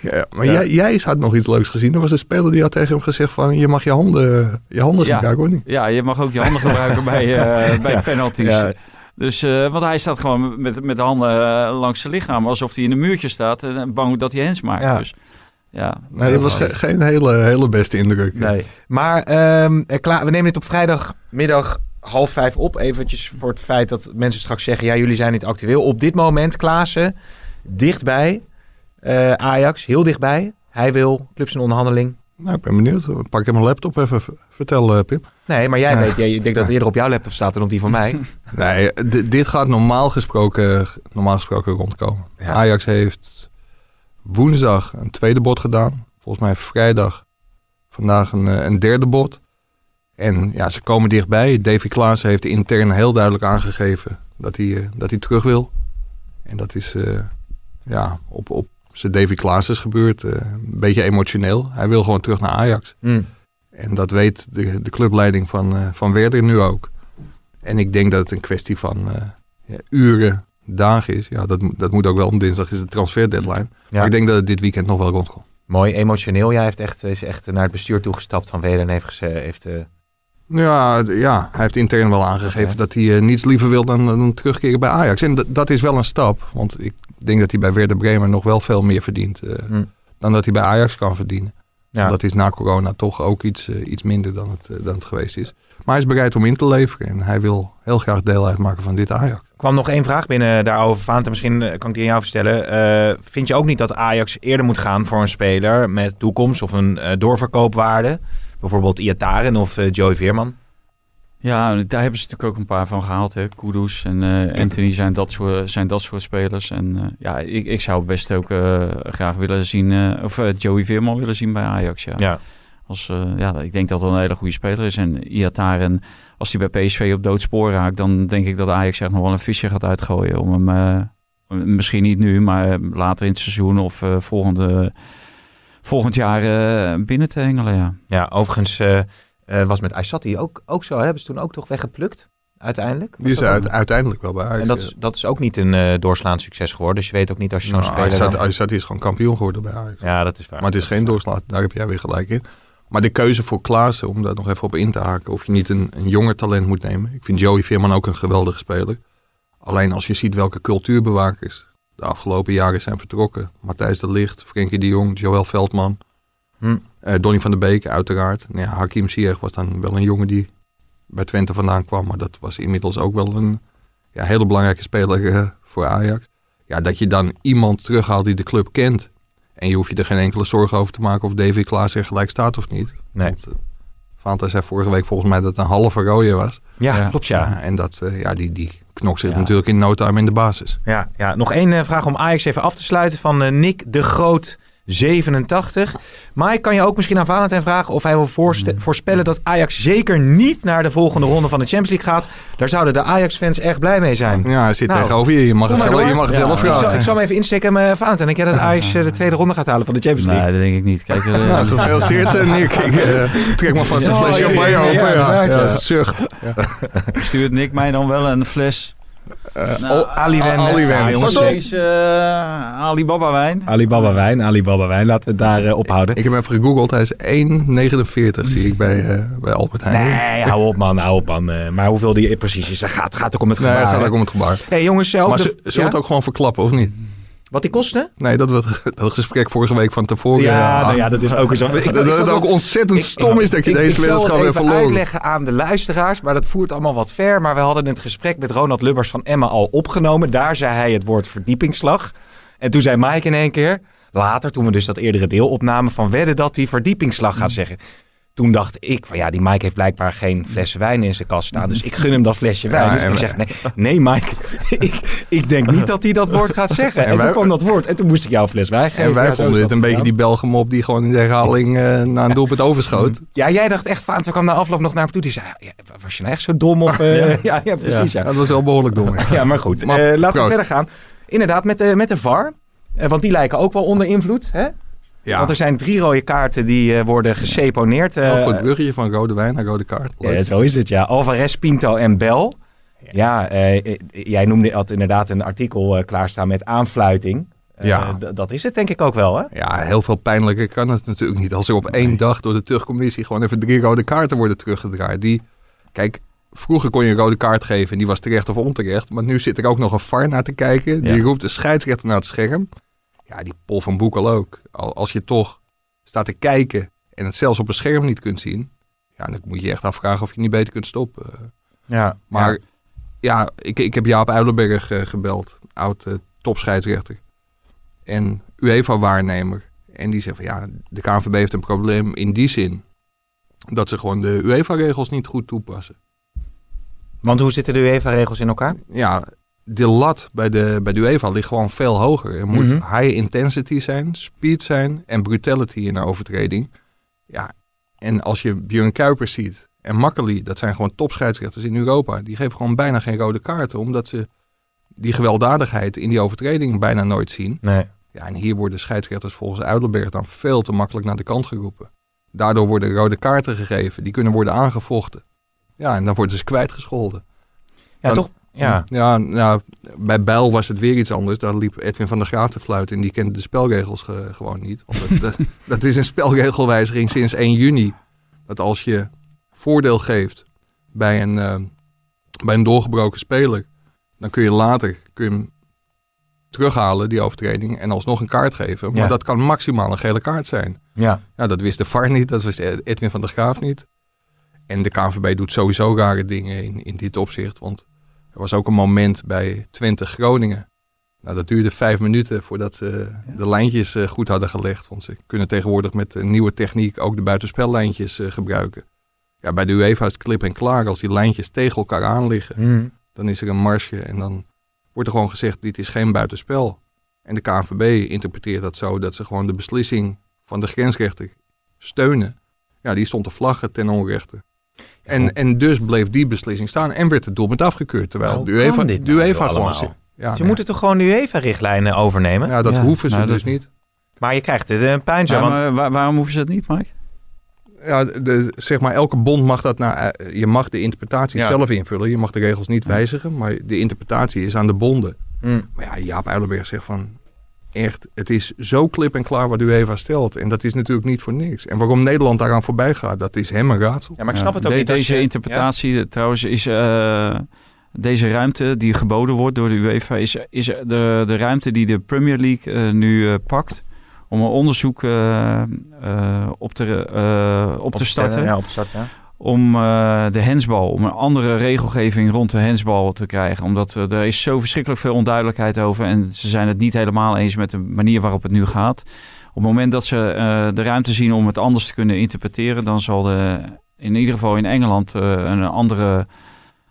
Ja, maar Ja. Jij, jij had nog iets leuks gezien. Er was een speler die had tegen hem gezegd van... je mag je handen, je handen Ja. gebruiken, hoor niet? Ja, je mag ook je handen gebruiken bij, eh, bij Ja. penalties. Dus, eh, want hij staat gewoon met, met de handen eh, langs zijn lichaam. Alsof hij in een muurtje staat. En bang dat hij hens maakt. Ja. Dus, ja. Nee, dat was ge- geen hele, hele beste indruk. Nee. Maar ehm, eh, klaar, we nemen dit op vrijdagmiddag half vijf op. Eventjes voor het feit dat mensen straks zeggen... ja, jullie zijn niet actueel. Op dit moment, Klaassen, dichtbij. eh, Ajax, heel dichtbij. Hij wil clubs in onderhandeling. Nou, ik ben benieuwd. Pak ik mijn laptop even. Vertel, eh, Pim. Nee, maar jij Ja. weet... Jij, ik denk dat het eerder op jouw laptop staat dan op die van mij. [laughs] Nee, dit gaat normaal gesproken, normaal gesproken rondkomen. Ja. Ajax heeft woensdag een tweede bod gedaan. Volgens mij vrijdag vandaag een, eh, een derde bod. En ja, ze komen dichtbij. Davy Klaassen heeft intern heel duidelijk aangegeven dat hij, eh, dat hij terug wil. En dat is ja, op, op zijn Davy Klaassens gebeurd. eh, een beetje emotioneel. Hij wil gewoon terug naar Ajax. Hm. En dat weet de, de clubleiding van, eh, van Werder nu ook. En ik denk dat het een kwestie van eh, ja, uren, dagen is. Ja, dat, moet- dat moet ook wel. Om dinsdag is de transfer deadline. Ja. Maar ik denk dat het dit weekend nog wel rondkomt. Mooi, emotioneel. Jij heeft echt, is echt naar het bestuur toegestapt van Weder en heeft... heeft Ja, ja, hij heeft intern wel aangegeven dat hij eh, niets liever wil dan, dan terugkeren bij Ajax. En dat is wel een stap. Want ik denk dat hij bij Werder Bremen nog wel veel meer verdient. eh, hm. Dan dat hij bij Ajax kan verdienen. Ja. Dat is na corona toch ook iets, eh, iets minder dan het, dan het geweest is. Maar hij is bereid om in te leveren. En hij wil heel graag deel uitmaken van dit Ajax. kwam nog één vraag binnen daarover, Vaante. Misschien kan ik die aan jou verstellen. Eh, vind je ook niet dat Ajax eerder moet gaan voor een speler met toekomst of een doorverkoopwaarde? Bijvoorbeeld Iataren of eh, Joey Veerman? Ja, daar hebben ze natuurlijk ook een paar van gehaald. Hè. Kudus en eh, Anthony zijn dat, soort, zijn dat soort spelers. En eh, ja, ik, ik zou best ook graag willen zien, of Joey Veerman willen zien bij Ajax. Ja. Ja. Als, ja, ik denk dat dat een hele goede speler is. En Iataren, als hij bij PSV op doodspoor raakt, dan denk ik dat Ajax echt nog wel een visje gaat uitgooien. Om hem, misschien niet nu, maar later in het seizoen of volgende, volgend jaar eh, binnen te hengelen. Ja. Ja, overigens eh, eh, was met Aysati ook, ook zo. hè? Hebben ze toen ook toch weggeplukt? Uiteindelijk? Die is uit- uiteindelijk wel bij Ajax. En dat is, dat is ook niet een eh, doorslaand succes geworden. Dus je weet ook niet als je zo'n Nou, speler... Aysati- dan- Aysati is gewoon kampioen geworden bij Ajax. Ja, dat is waar. Maar het is geen doorslaat. Daar heb jij weer gelijk in. Maar de keuze voor Klaassen, om daar nog even op in te haken... of je niet een, een jonger talent moet nemen. Ik vind Joey Veerman ook een geweldige speler. Alleen als je ziet welke cultuurbewakers de afgelopen jaren zijn vertrokken. Matthijs de Ligt, Frenkie de Jong, Joël Veldman. Hm. eh, Donny van der Beek uiteraard. Nou ja, Hakim Ziyech was dan wel een jongen die bij Twente vandaan kwam. Maar dat was inmiddels ook wel een ja, hele belangrijke speler eh, voor Ajax. Ja, dat je dan iemand terughaalt die de club kent. En je hoeft je er geen enkele zorgen over te maken of Davy Klaas er gelijk staat of niet. Nee. Want, eh, Fanta zei vorige week volgens mij dat het een halve rode was. Ja, Ja. klopt ja. en dat, eh, ja, die, die knokt zich Ja. natuurlijk in no time in de basis. Ja, ja. nog één eh, vraag om Ajax even af te sluiten van eh, Nick de Groot 87. Mike, kan je ook misschien aan Valentijn vragen of hij wil voorste- voorspellen dat Ajax zeker niet naar de volgende ronde van de Champions League gaat? Daar zouden de Ajax-fans erg blij mee zijn. Ja, hij zit Nou, tegenover je. Je mag het maar zelf, je mag het Ja, zelf ik, zal, vragen. ik zal hem even insteken. Maar Valentijn, denk jij dat Ajax eh, de tweede ronde gaat halen van de Champions League? Nee, dat denk ik niet. Kijk, [laughs] eh, Nou, gefeliciteerd eh, Nick. [laughs] Ik eh, trek maar vast een Ja, flesje ja, champagne ja, ja, open. ja. Zucht. stuurt Nick mij dan wel een fles Aliwen. Aliwen, Ja, jongens. jongens. Deze eh, Alibaba wijn. Alibaba wijn, Alibaba wijn. Laten we het daar eh, ophouden. Ik heb hem even gegoogeld. Hij is 1,49 zie ik bij, eh, bij Albert Heijn. Nee, hou op man, hou op man. Eh, maar hoeveel die precies is, dat gaat, gaat ook om het Nee, gebaar. het gaat ook om het gebaar. hey, jongens, eh, Maar de- ze- zullen we ja? het ook gewoon verklappen, of niet? Wat die kosten? Nee, dat we het, dat gesprek vorige week van tevoren... ja, nou ja, dat is ook zo. Ik, dat, dat het ook ontzettend stom is dat je deze wedstrijd weer verloren. uitleggen aan de luisteraars, maar dat voert allemaal wat ver. Maar we hadden het gesprek met Ronald Lubbers van Emma al opgenomen. Daar zei hij het woord verdiepingsslag. En toen zei Mike in één keer, later, toen we dus dat eerdere deel opnamen, van wedden dat hij verdiepingsslag gaat zeggen. Toen dacht ik van ja, die Mike heeft blijkbaar geen flessen wijn in zijn kast staan. Dus ik gun hem dat flesje wijn. Ja, dus ik zeg nee, nee Mike, [laughs] ik, ik denk niet dat hij dat woord gaat zeggen. En, En wij- toen kwam dat woord en toen moest ik jou een fles wijn geven. En wij Ja, vonden dit een beetje die Belgemop die gewoon in de herhaling eh naar een doelpunt overschoot. Ja, jij dacht echt, Vaant, kwam na afloop nog naar me toe. Die zei, ja, was je nou echt zo dom? Of, eh, ja. [laughs] Ja, precies. Ja. Dat was wel behoorlijk dom. Ja, maar goed. Maar Eh, laten we verder gaan. Inderdaad, met de, met de VAR. Want die lijken ook wel onder invloed. Hè? Ja, Want er zijn drie rode kaarten die eh, worden geseponeerd. eh, wel goed bruggetje van rode wijn naar rode kaart. Ja, zo is het, ja. Alvarez, Pinto en Bel. Ja, eh, eh, jij noemde had inderdaad een artikel klaarstaan met aanfluiting. Eh, Ja. dat is het denk ik ook wel, hè? Ja, heel veel pijnlijker kan het natuurlijk niet. Als er op één dag door de terugcommissie gewoon even drie rode kaarten worden teruggedraaid. Die, kijk, vroeger kon je een rode kaart geven en die was terecht of onterecht. Maar nu zit er ook nog een VAR naar te kijken. Die Ja. roept de scheidsrechter naar het scherm. Ja, die Pol van Boekel ook. Al- Als je toch staat te kijken en het zelfs op een scherm niet kunt zien. Ja, dan moet je je echt afvragen of je niet beter kunt stoppen. Ja. Maar ja, ik, ik heb Jaap Uilenberg eh, gebeld, oud eh, topscheidsrechter. En UEFA-waarnemer. En die zegt van ja, de KNVB heeft een probleem in die zin. Dat ze gewoon de UEFA-regels niet goed toepassen. Want hoe zitten de UEFA-regels in elkaar? Ja, de lat bij de, bij de UEFA ligt gewoon veel hoger. Er moet Mhm. high intensity zijn, speed zijn en brutality in een overtreding. Ja, en als je Björn Kuipers ziet en Makkeli, dat zijn gewoon topscheidsrechters in Europa. Die geven gewoon bijna geen rode kaarten, omdat ze die gewelddadigheid in die overtreding bijna nooit zien. Nee. Ja, en hier worden scheidsrechters volgens Uilenberg dan veel te makkelijk naar de kant geroepen. Daardoor worden rode kaarten gegeven, die kunnen worden aangevochten. Ja, en dan worden ze kwijtgescholden. Ja, Dan- toch? Ja. Ja, nou, bij Bijl was het weer iets anders. Daar liep Edwin van der Graaf te fluiten en die kende de spelregels ge- gewoon niet. Want [laughs] dat, dat, is een spelregelwijziging sinds 1 juni. Dat als je voordeel geeft bij een, eh, bij een doorgebroken speler, dan kun je later kun je hem terughalen, die overtreding, en alsnog een kaart geven. Maar Ja. dat kan maximaal een gele kaart zijn. Ja. Ja, dat wist de VAR niet, dat wist Edwin van der Graaf niet. En de KNVB doet sowieso rare dingen in, in dit opzicht. Want er was ook een moment bij Twente Groningen. Nou, dat duurde vijf minuten voordat ze de lijntjes eh, goed hadden gelegd. Want ze kunnen tegenwoordig met een nieuwe techniek ook de buitenspellijntjes eh, gebruiken. Ja, bij de UEFA is het klip en klaar. Als die lijntjes tegen elkaar aan liggen, Mhm. dan is er een marsje. En dan wordt er gewoon gezegd, dit is geen buitenspel. En de KNVB interpreteert dat zo dat ze gewoon de beslissing van de grensrechter steunen. Ja, die stond te vlaggen ten onrechte. En, en dus bleef die beslissing staan en werd het doelpunt afgekeurd. Terwijl Hoe de UEFA, kan dit de nou, UEFA gewoon... allemaal? zegt- Ja, Ze nee. moeten toch gewoon de UEFA-richtlijnen overnemen? ja, dat Ja, hoeven ze nou, dus dat- niet. Maar je krijgt het een puintje. Ja, want maar waar- waarom hoeven ze het niet, Mike? Ja, de, zeg maar, elke bond mag dat naar... eh, je mag de interpretatie Ja. zelf invullen. Je mag de regels niet wijzigen, maar de interpretatie is aan de bonden. Hm. Maar ja, Jaap Uilenberg zegt van... Echt, het is zo klip en klaar wat UEFA stelt. En dat is natuurlijk niet voor niks. En waarom Nederland daaraan voorbij gaat, dat is hem een raadsel. Ja, maar ik snap het ook De- niet. Deze je- interpretatie, trouwens, is eh, deze ruimte die geboden wordt door de UEFA, is, is de, de ruimte die de Premier League eh, nu eh, pakt om een onderzoek eh, eh, op te, eh, op te starten. Ja, op te starten, ja. Om eh, de hensbal, om een andere regelgeving rond de hensbal te krijgen. Omdat er is zo verschrikkelijk veel onduidelijkheid over. En ze zijn het niet helemaal eens met de manier waarop het nu gaat. Op het moment dat ze eh, de ruimte zien om het anders te kunnen interpreteren, dan zal de, in ieder geval in Engeland eh, een andere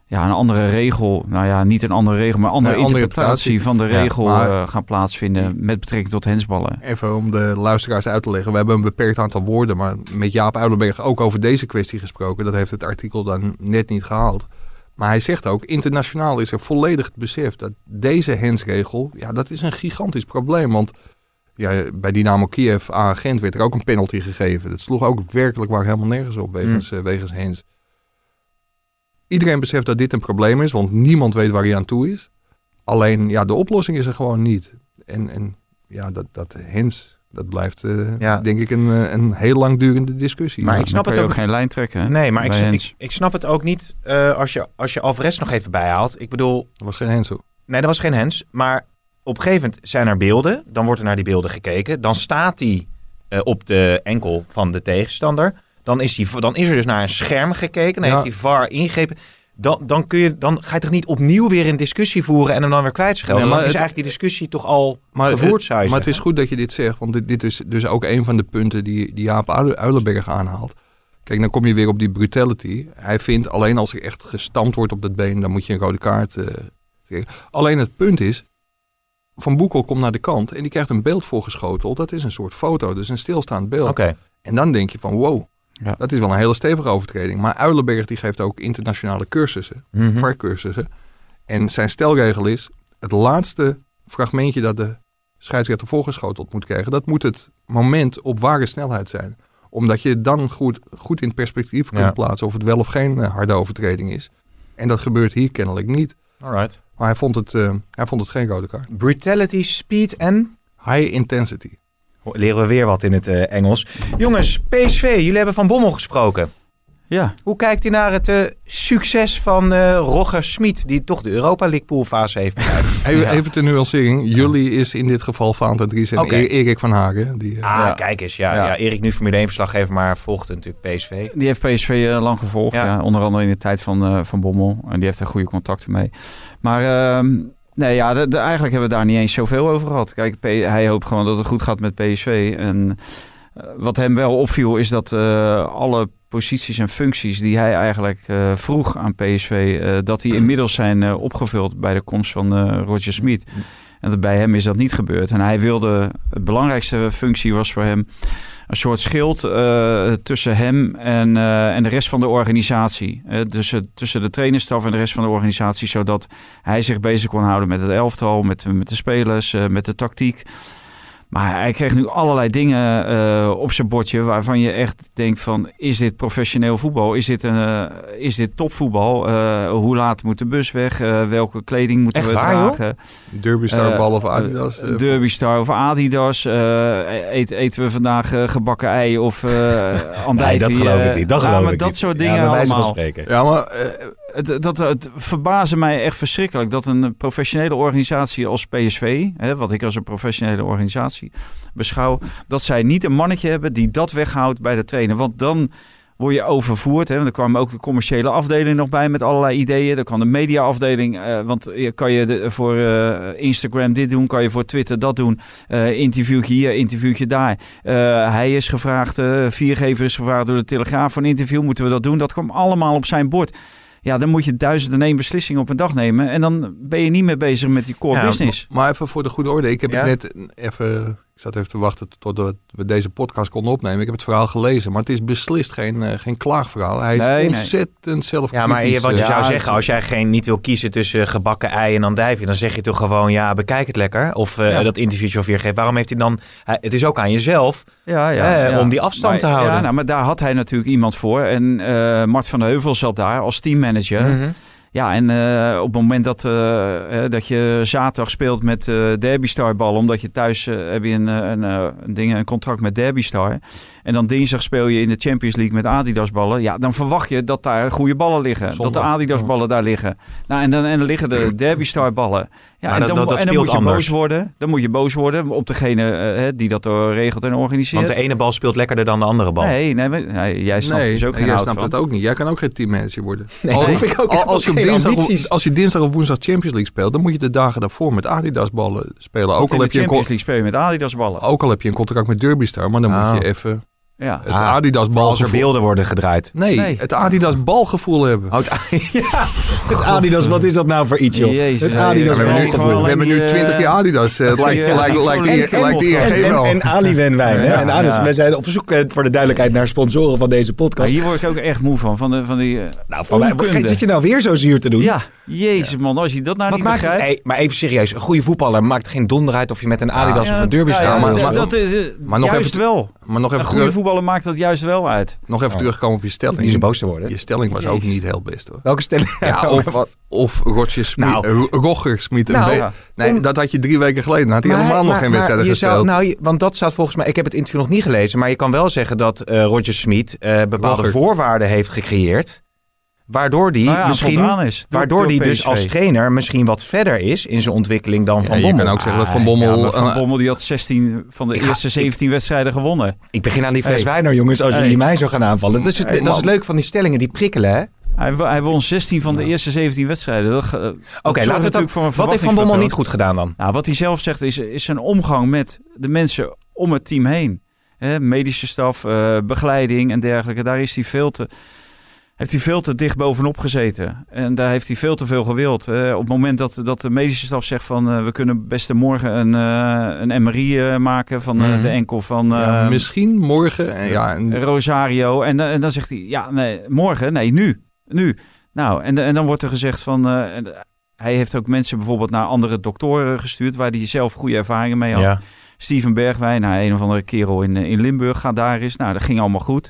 ja, een andere regel, nou ja, niet een andere regel, maar een andere Nee, andere interpretatie van de Ja, regel maar- eh, gaan plaatsvinden met betrekking tot hensballen. Even om de luisteraars uit te leggen. We hebben een beperkt aantal woorden, maar met Jaap Uilenberg ook over deze kwestie gesproken. Dat heeft het artikel dan net niet gehaald. Maar hij zegt ook, internationaal is er volledig het besef dat deze hensregel, ja, dat is een gigantisch probleem. Want ja, bij Dynamo Kiev aan Gent werd er ook een penalty gegeven. Dat sloeg ook werkelijk waar helemaal nergens op wegens, eh, wegens hens. Iedereen beseft dat dit een probleem is, want niemand weet waar hij aan toe is. Alleen, ja, de oplossing is er gewoon niet. En, en ja, dat, dat hens, dat blijft eh, Ja. denk ik een, eh, een heel langdurende discussie. Maar Ja. ik snap Dan het ook- geen lijn trekken. hè, Nee, maar ik, ik, ik snap het ook niet eh, als, je, als je Alvarez nog even bijhaalt. Ik bedoel, Dat was geen hens hoor. nee, dat was geen hens. Maar op een gegeven moment zijn er beelden. Dan wordt er naar die beelden gekeken. Dan staat hij op de enkel van de tegenstander. Dan is, die, dan is er dus naar een scherm gekeken. Dan Ja. heeft die VAR ingegrepen. Dan, dan, kun je, dan ga je toch niet opnieuw weer een discussie voeren en hem dan weer kwijtschelden. Nee, maar dan is het- eigenlijk die discussie toch al Maar, gevoerd, het, zou je maar het is goed dat je dit zegt, want dit, dit is dus ook een van de punten die, die Jaap Uil- Uilenberg aanhaalt. Kijk, dan kom je weer op die brutality. Hij vindt alleen als er echt gestampt wordt op dat been, dan moet je een rode kaart zeggen. Alleen het punt is, Van Boekel komt naar de kant en die krijgt een beeld voorgeschoteld. Dat is een soort foto, dus een stilstaand beeld. En dan denk je van wow, Ja. dat is wel een hele stevige overtreding. Maar Uilenberg die geeft ook internationale cursussen. VAR-cursussen. En zijn stelregel is, het laatste fragmentje dat de scheidsrechter voorgeschoteld moet krijgen, dat moet het moment op ware snelheid zijn. Omdat je dan goed, goed in perspectief kunt Ja. plaatsen of het wel of geen eh, harde overtreding is. En dat gebeurt hier kennelijk niet. Alright. Maar hij vond het, eh, hij vond het geen rode kaart. Brutality, speed en... High intensity. Leren we weer wat in het eh, Engels. Jongens, PSV, jullie hebben Van Bommel gesproken. Ja, Hoe kijkt u naar het eh, succes van eh Roger Smit, die toch de Europa League poolfase heeft bereikt? [laughs] Even, Ja. even ter nuancering. Jullie is in dit geval Vaanta Dries en. E- Erik van Hagen. Die, Ah, Ja. kijk eens. Ja, ja. Ja. Erik nu Formule 1 verslaggever, maar volgt natuurlijk PSV. die heeft PSV eh, lang gevolgd. Ja. Ja. onder andere in de tijd van, eh, van Bommel. En die heeft er goede contacten mee. Maar ehm, nee, ja, eigenlijk hebben we daar niet eens zoveel over gehad. Kijk, hij hoopt gewoon dat het goed gaat met PSV. En eh, wat hem wel opviel is dat eh, alle posities en functies die hij eigenlijk eh, vroeg aan PSV, dat die inmiddels zijn opgevuld bij de komst van Roger Smit. Bij hem is dat niet gebeurd. En hij wilde, het belangrijkste functie was voor hem een soort schild eh, tussen hem en, eh, en de rest van de organisatie. Eh, tussen de trainerstaf en de rest van de organisatie, zodat hij zich bezig kon houden met het elftal, met, met de spelers, met de tactiek. Maar hij kreeg nu allerlei dingen eh, op zijn bordje waarvan je echt denkt van... is dit professioneel voetbal? Is dit, een, eh, is dit topvoetbal? Eh, hoe laat moet de bus weg? Eh, welke kleding moeten Echt we waar, dragen? Derby Star Eh, Ball of Adidas. eh, Derby Star of Adidas. eh, eet, eten we vandaag gebakken ei of [laughs] uh, andijvie? dat geloof ik niet. Dat ja, geloof maar ik dat niet. soort Ja, dingen allemaal. spreken. ja, maar eh, Het, dat, het verbaasde mij echt verschrikkelijk dat een professionele organisatie als PSV, hè, wat ik als een professionele organisatie beschouw, dat zij niet een mannetje hebben die dat weghoudt bij de trainer. Want dan word je overvoerd. Hè? Want er kwam ook de commerciële afdeling nog bij met allerlei ideeën. Dan kan de mediaafdeling, eh, want kan je voor eh, Instagram dit doen, kan je voor Twitter dat doen. Eh interviewtje hier, interviewtje daar. Hij is gevraagd, viergever is gevraagd door de Telegraaf voor een interview. Moeten we dat doen? Dat kwam allemaal op zijn bord. Ja, dan moet je duizend en één beslissingen op een dag nemen. En dan ben je niet meer bezig met die core Ja, business. Maar even voor de goede orde. Ik heb Ja? het net even... Ik zat even te wachten totdat we deze podcast konden opnemen. Ik heb het verhaal gelezen. Maar het is beslist geen, eh, geen klaagverhaal. Hij is Nee, nee. ontzettend zelfkritisch. Ja, maar je- wat je Ja, zou zeggen, als jij geen, niet wil kiezen tussen gebakken ei en andijvie, dan zeg je toch gewoon, ja, bekijk het lekker. Of eh, Ja. dat interviewtje of geeft. Waarom heeft hij dan... het is ook aan jezelf Ja, eh, om die afstand Maar- te houden. Ja, nou, maar daar had hij natuurlijk iemand voor. En eh, Mart van de Heuvel zat daar als teammanager. Mhm. Ja, en eh, op het moment dat, eh, dat je zaterdag speelt met eh Derby Star ballen, omdat je thuis heb je een, een, een, ding, een contract met Derby Star. En dan dinsdag speel je in de Champions League met Adidas ballen. Ja, dan verwacht je dat daar goede ballen liggen. Zondag. Dat de Adidas ballen daar liggen. Nou, en dan, en dan liggen de [clears throat] Derby Star ballen. Ja, Maar en dat- dan, dat- dat en dan moet je anders. boos worden. Dan moet je boos worden op degene eh, die dat eh, regelt en organiseert. Want de ene bal speelt lekkerder dan de andere bal. Nee, nee, jij snapt Nee, dus ook en geen jij hout snapt van. het ook niet. Jij kan ook geen teammanager worden. [laughs] Nee, Al- dat hoef ik ook. al- Ik heb als, je dinsdag, ambities. als je dinsdag of woensdag Champions League speelt, dan moet je de dagen daarvoor met Adidas ballen spelen. Ook al, in heb je een, Champions League speel je met Adidas ballen. ook al heb je een contract met Derby Star, maar dan Ah. moet je even Ja. Het Ah, Adidas Als er balgevoel. beelden worden gedraaid. Nee, Nee. het Adidas balgevoel hebben. Oh, het, [laughs] ja, het Adidas, wat is dat nou voor iets, joh? Jezus, het nee, Adidas we hebben nu, balgevoel. we hebben nu die, eh, 20 jaar Adidas. Eh, Het lijkt, lijkt, lijkt, en- die- en- lijkt En, ING en, wel. en Aliwenwijn. Ja, en ja. wij zijn op zoek eh, voor de duidelijkheid naar sponsoren van deze Maar podcast. hier word ik ook echt moe van. Van, de, van die eh, nou, van zit je nou weer zo zuur te doen? Ja, jezus man. Als je dat nou Wat niet maakt het, begrijpt. hey, maar even serieus, een goede voetballer maakt geen donder uit of je met een Adidas of een Derby staat. maar- dat- maar- dat is eh, maar nog even- wel. Maar nog even, voetballer maakt dat juist wel uit. nog even Oh. terugkomen op je Niet zo stelling. boos te worden. Je stelling was ook niet heel best hoor. Welke stelling? Ja, [laughs] of, of Roger Smit, Nou. Roger Smit. Nou, ja. nee, om- dat had je drie weken geleden. Had hij Maar helemaal nog geen maar je zou- gespeeld. nou, je- want dat staat volgens mij, ik heb het interview nog niet gelezen, maar je kan wel zeggen dat eh, Roger Smit eh, bepaalde Roger. voorwaarden heeft gecreëerd. Waardoor die Nou ja, misschien, is. Door- waardoor door die dus als trainer misschien wat verder is in zijn ontwikkeling dan Ja, Van je Bommel. kan ook zeggen dat Van Ja, Bommel... Van Bommel die had 16 van de ga- eerste 17 wedstrijden gewonnen. Ik begin aan die fles Hey. wijn nou jongens, als Hey. jullie mij zo gaan aanvallen. Dat is het, Hey, dat is het leuke van die stellingen, die prikkelen hè. Hij, hij won 16 van de eerste 17 wedstrijden. Oké, laten we het natuurlijk ook. voor een Wat heeft Van Bommel niet goed gedaan dan? Nou, wat hij zelf zegt is, is zijn omgang met de mensen om het team heen. Hè, medische staf, eh, begeleiding en dergelijke. Daar is hij veel te, heeft hij veel te dicht bovenop gezeten. En daar heeft hij veel te veel gewild. Eh, op het moment dat, dat de medische staf zegt van... eh, we kunnen best morgen een, eh, een MRI maken van Mhm. de enkel van... ja, eh, misschien morgen. en ja, en- Rosario. En, en dan zegt hij, ja, nee, morgen? Nee, nu. Nu. Nou, en, en dan wordt er gezegd van... hij heeft ook mensen bijvoorbeeld naar andere doktoren gestuurd... waar hij zelf goede ervaringen mee had. Ja. Steven Bergwijn, nou, een of andere kerel in, in Limburg, gaat daar eens. Nou, dat ging allemaal goed.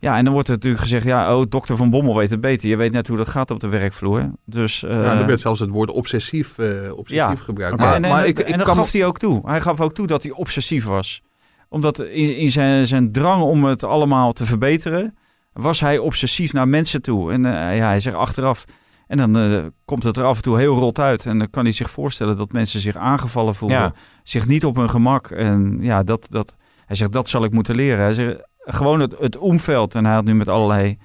Ja, en dan wordt er natuurlijk gezegd... ja, oh, dokter Van Bommel weet het beter. Je weet net hoe dat gaat op de werkvloer. Dus... eh, ja, er werd zelfs het woord obsessief, eh, obsessief Ja. gebruikt. Maar, en, en, maar ik, ik en dat kan gaf hij ook toe. Hij gaf ook toe dat hij obsessief was. Omdat in, in zijn, zijn drang om het allemaal te verbeteren, was hij obsessief naar mensen toe. En eh, ja, hij zegt achteraf. En dan eh, komt het er af en toe heel rot uit. En dan kan hij zich voorstellen dat mensen zich aangevallen voelen. Ja. Zich niet op hun gemak. En ja, dat, dat, hij zegt dat zal ik moeten leren. Hij zegt gewoon het, het omveld. En hij had nu met allerlei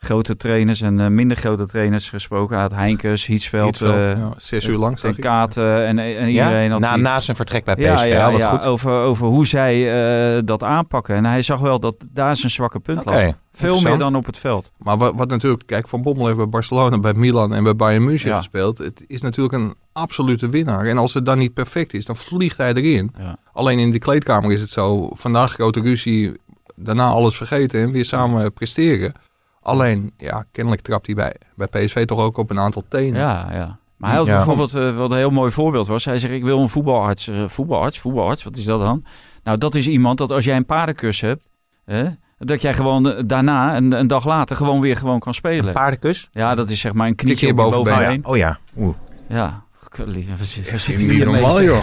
grote trainers en eh, minder grote trainers gesproken. Hij had Heinkes, Hietsveld, Hietsveld, eh, ja, zes uur lang ik. Katen en, en iedereen. Ja? had Na, die- na zijn vertrek bij PSV. ja, ja, wat ja, goed. Over, over hoe zij eh, dat aanpakken. En hij zag wel dat daar zijn zwakke punt Oké, lag. Veel meer dan op het veld. Maar wat, wat natuurlijk, kijk, Van Bommel heeft bij Barcelona, bij Milan en bij Bayern München Ja. gespeeld. Het is natuurlijk een absolute winnaar. En als het dan niet perfect is, dan vliegt hij erin. Ja. Alleen in de kleedkamer is het zo, vandaag grote ruzie, daarna alles vergeten en weer samen presteren. Alleen, ja, kennelijk trapt hij bij, bij PSV toch ook op een aantal tenen. Ja, ja. Maar hij had Ja. bijvoorbeeld, eh, wat een heel mooi voorbeeld was. Hij zegt, ik wil een voetbalarts. Eh, voetbalarts, voetbalarts, wat is dat dan? Nou, dat is iemand dat als jij een paardenkus hebt... Hè, dat jij gewoon eh, daarna, een, een dag later, gewoon weer gewoon kan Een spelen. paardenkus? Ja, dat is zeg maar een knietje. Oh bovenbeen. Oh ja. Oeh. Ja. Niet hier normaal, joh.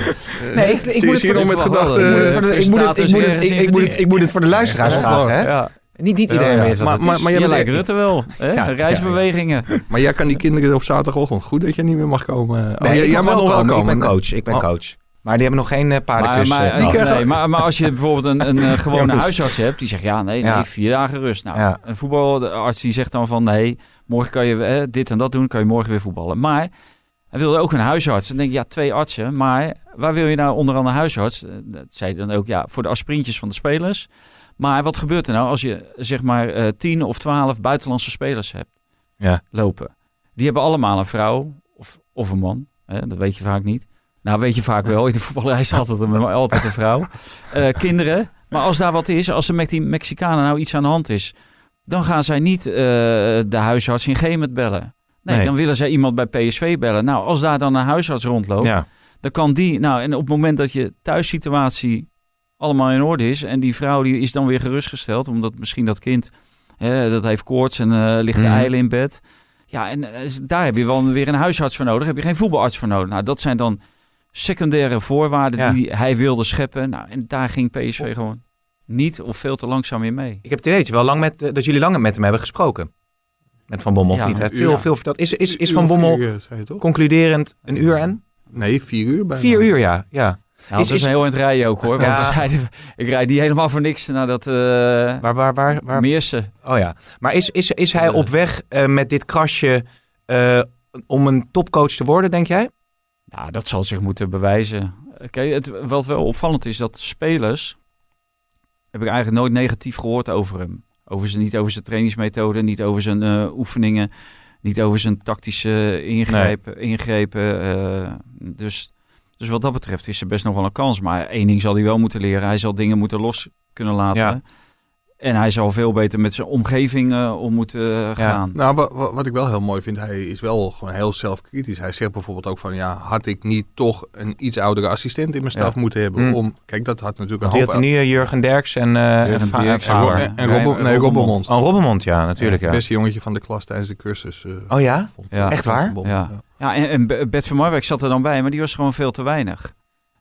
Nee, ik, moet het met gedachten... eh, ik moet het- ik moet het- ik- ik moet het- ik moet het voor de luisteraars Ja. vragen, hè? Ja. Niet, niet iedereen Ja, ja. weet wat Maar- maar- is. maar Je jij lijkt Rutte wel. Hè? Ja, Reisbewegingen. Maar jij kan die kinderen op zaterdagochtend. Goed dat je niet meer mag komen. Oh, Nee, jij, mag mag nog wel komen. Ik ben coach. Ik ben Oh. coach. Maar die hebben nog geen eh, paardenkus. Maar, eh, eh, nee, maar, maar als je bijvoorbeeld een, een eh, [laughs] gewone huisarts hebt, die zegt ja, nee, nee, Ja. vier dagen rust. Nou, Ja. een voetbalarts die zegt dan van nee, morgen kan je eh, dit en dat doen, kan je morgen weer voetballen. Maar hij wilde ook een huisarts. Dan denk ik, ja, twee artsen, maar waar wil je nou onder andere huisarts? Eh, Dat zei dan ook, ja, voor de aspirintjes van de spelers. Maar wat gebeurt er nou als je zeg maar eh, tien of twaalf buitenlandse spelers hebt Ja. lopen? Die hebben allemaal een vrouw of, of een man. Hè? Dat weet je vaak niet. Nou, weet je vaak wel. In de voetballerij is altijd een, [laughs] altijd een vrouw. Eh, kinderen. Maar als daar wat is, als er met die Mexicanen nou iets aan de hand is, dan gaan zij niet de huisarts in Gemet bellen. Nee, Nee. dan willen zij iemand bij PSV bellen. Nou, als daar dan een huisarts rondloopt, Ja. dan kan die. Nou, en op het moment dat je thuissituatie allemaal in orde is en die vrouw die is dan weer gerustgesteld, omdat misschien dat kind hè, dat heeft koorts en eh ligt de Mhm. eilen in bed. Ja, en eh, daar heb je wel weer een huisarts voor nodig. Heb je geen voetbalarts voor nodig. Nou, dat zijn dan secundaire voorwaarden Ja. die hij wilde scheppen. Nou, en daar ging PSV gewoon niet of veel te langzaam in mee. Ik heb het je wel lang met, eh, dat jullie lang met hem hebben gesproken. Met Van Bommel, Ja, of niet? Veel, veel verteld. Is, is, is Van Bommel concluderend een uur en? Nee, vier uur bijna. Vier uur, ja. ja. Nou, Is- dat is, is een heel in het rijden ook hoor. Want Ja. [laughs] ik rijd niet helemaal voor niks naar dat eh Waar, waar, waar, waar? Meersen. Oh ja. Maar is, is, is hij op weg eh, met dit krasje eh, om een topcoach te worden, denk jij? Nou, dat zal zich moeten bewijzen. Kijk, het, wat wel opvallend is, dat spelers heb ik eigenlijk nooit negatief gehoord over hem. Over zijn, niet over zijn trainingsmethode, niet over zijn eh, oefeningen, niet over zijn tactische ingrepen. ingrepen eh, dus, dus wat dat betreft is er best nog wel een kans. Maar één ding zal hij wel moeten leren. Hij zal dingen moeten los kunnen laten. Ja. En hij zal veel beter met zijn omgeving eh, om moeten eh, gaan. Nou, wa- wa- wat ik wel heel mooi vind, hij is wel gewoon heel zelfkritisch. Hij zegt bijvoorbeeld ook van, ja, had ik niet toch een iets oudere assistent in mijn staf Ja. moeten hebben? Mm. Om, kijk, dat had natuurlijk Want een die hoop... had nu eh, Jurgen Derks en, eh en, Jurgen en Faber. en, en Nee, Robbe- nee, Robbermond. Oh, Robbermond, ja, natuurlijk. Ja. Beste jongetje van de klas tijdens de cursus. eh, Oh ja? Echt waar? Ja. Ja, en, en Be- Bert van Marwijk zat er dan bij, maar die was gewoon veel te weinig.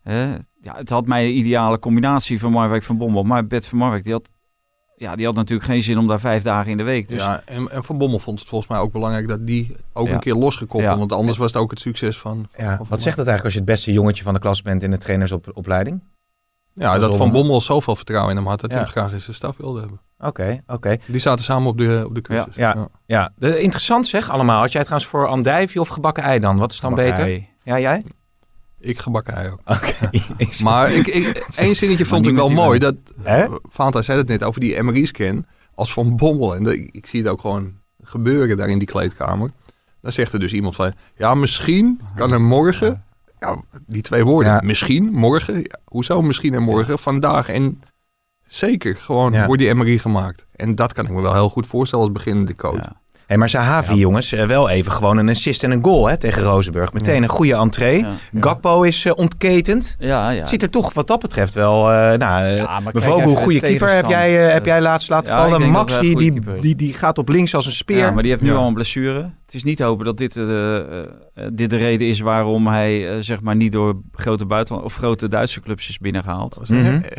Hè? ja, het had mij de ideale combinatie van Marwijk van Bommel. Maar Bert van Marwijk, die had, ja, die had natuurlijk geen zin om daar vijf dagen in de week. Dus Ja, en, en Van Bommel vond het volgens mij ook belangrijk dat die ook Ja. een keer losgekoppeld. Ja. Want anders was het ook het succes van... Ja, van wat zegt dat eigenlijk als je het beste jongetje van de klas bent in de trainersopleiding? Ja, Dat Van Bommel zoveel vertrouwen in hem had dat Ja. hij hem graag in zijn staf wilde hebben. Oké, oké. Die zaten samen op de, op de cursus. Ja. Ja, de, interessant zeg allemaal. Had jij trouwens voor andijvie of gebakken ei dan? Wat is dan beter? Ja, jij? Ik gebakken ei ook. [laughs] Maar ik, ik, [laughs] één zinnetje vond ik wel mooi. Dat, Hè? Fanta zei het net over die MRI-scan. Als Van Bommel, en dat- ik zie het ook gewoon gebeuren daar in die kleedkamer. Dan zegt er dus iemand van, ja misschien kan er morgen, ja, die twee woorden, Ja. misschien, morgen, ja, hoezo misschien en morgen, vandaag en zeker gewoon Ja. wordt die MRI gemaakt. En dat kan ik me wel heel goed voorstellen als beginnende coach. Ja. Hey, maar Zahavi, Ja. jongens, eh, wel even gewoon een assist en een goal hè, tegen Rozenburg. Meteen een goede entree. Ja. Gakpo is eh, ontketend. Ja, ja. Ziet er toch wat dat betreft wel... eh nou, Ja, even goede de keeper, heb jij, heb jij laatst laten vallen. Max, die, die, die, die gaat op links als een speer. Ja, maar die heeft nu Ja. al een blessure. Het is niet hopen dat dit, eh, eh, dit de reden is waarom hij eh, zeg maar niet door grote buitenland of grote Duitse clubs is binnengehaald. Was een Mhm. hem- niet?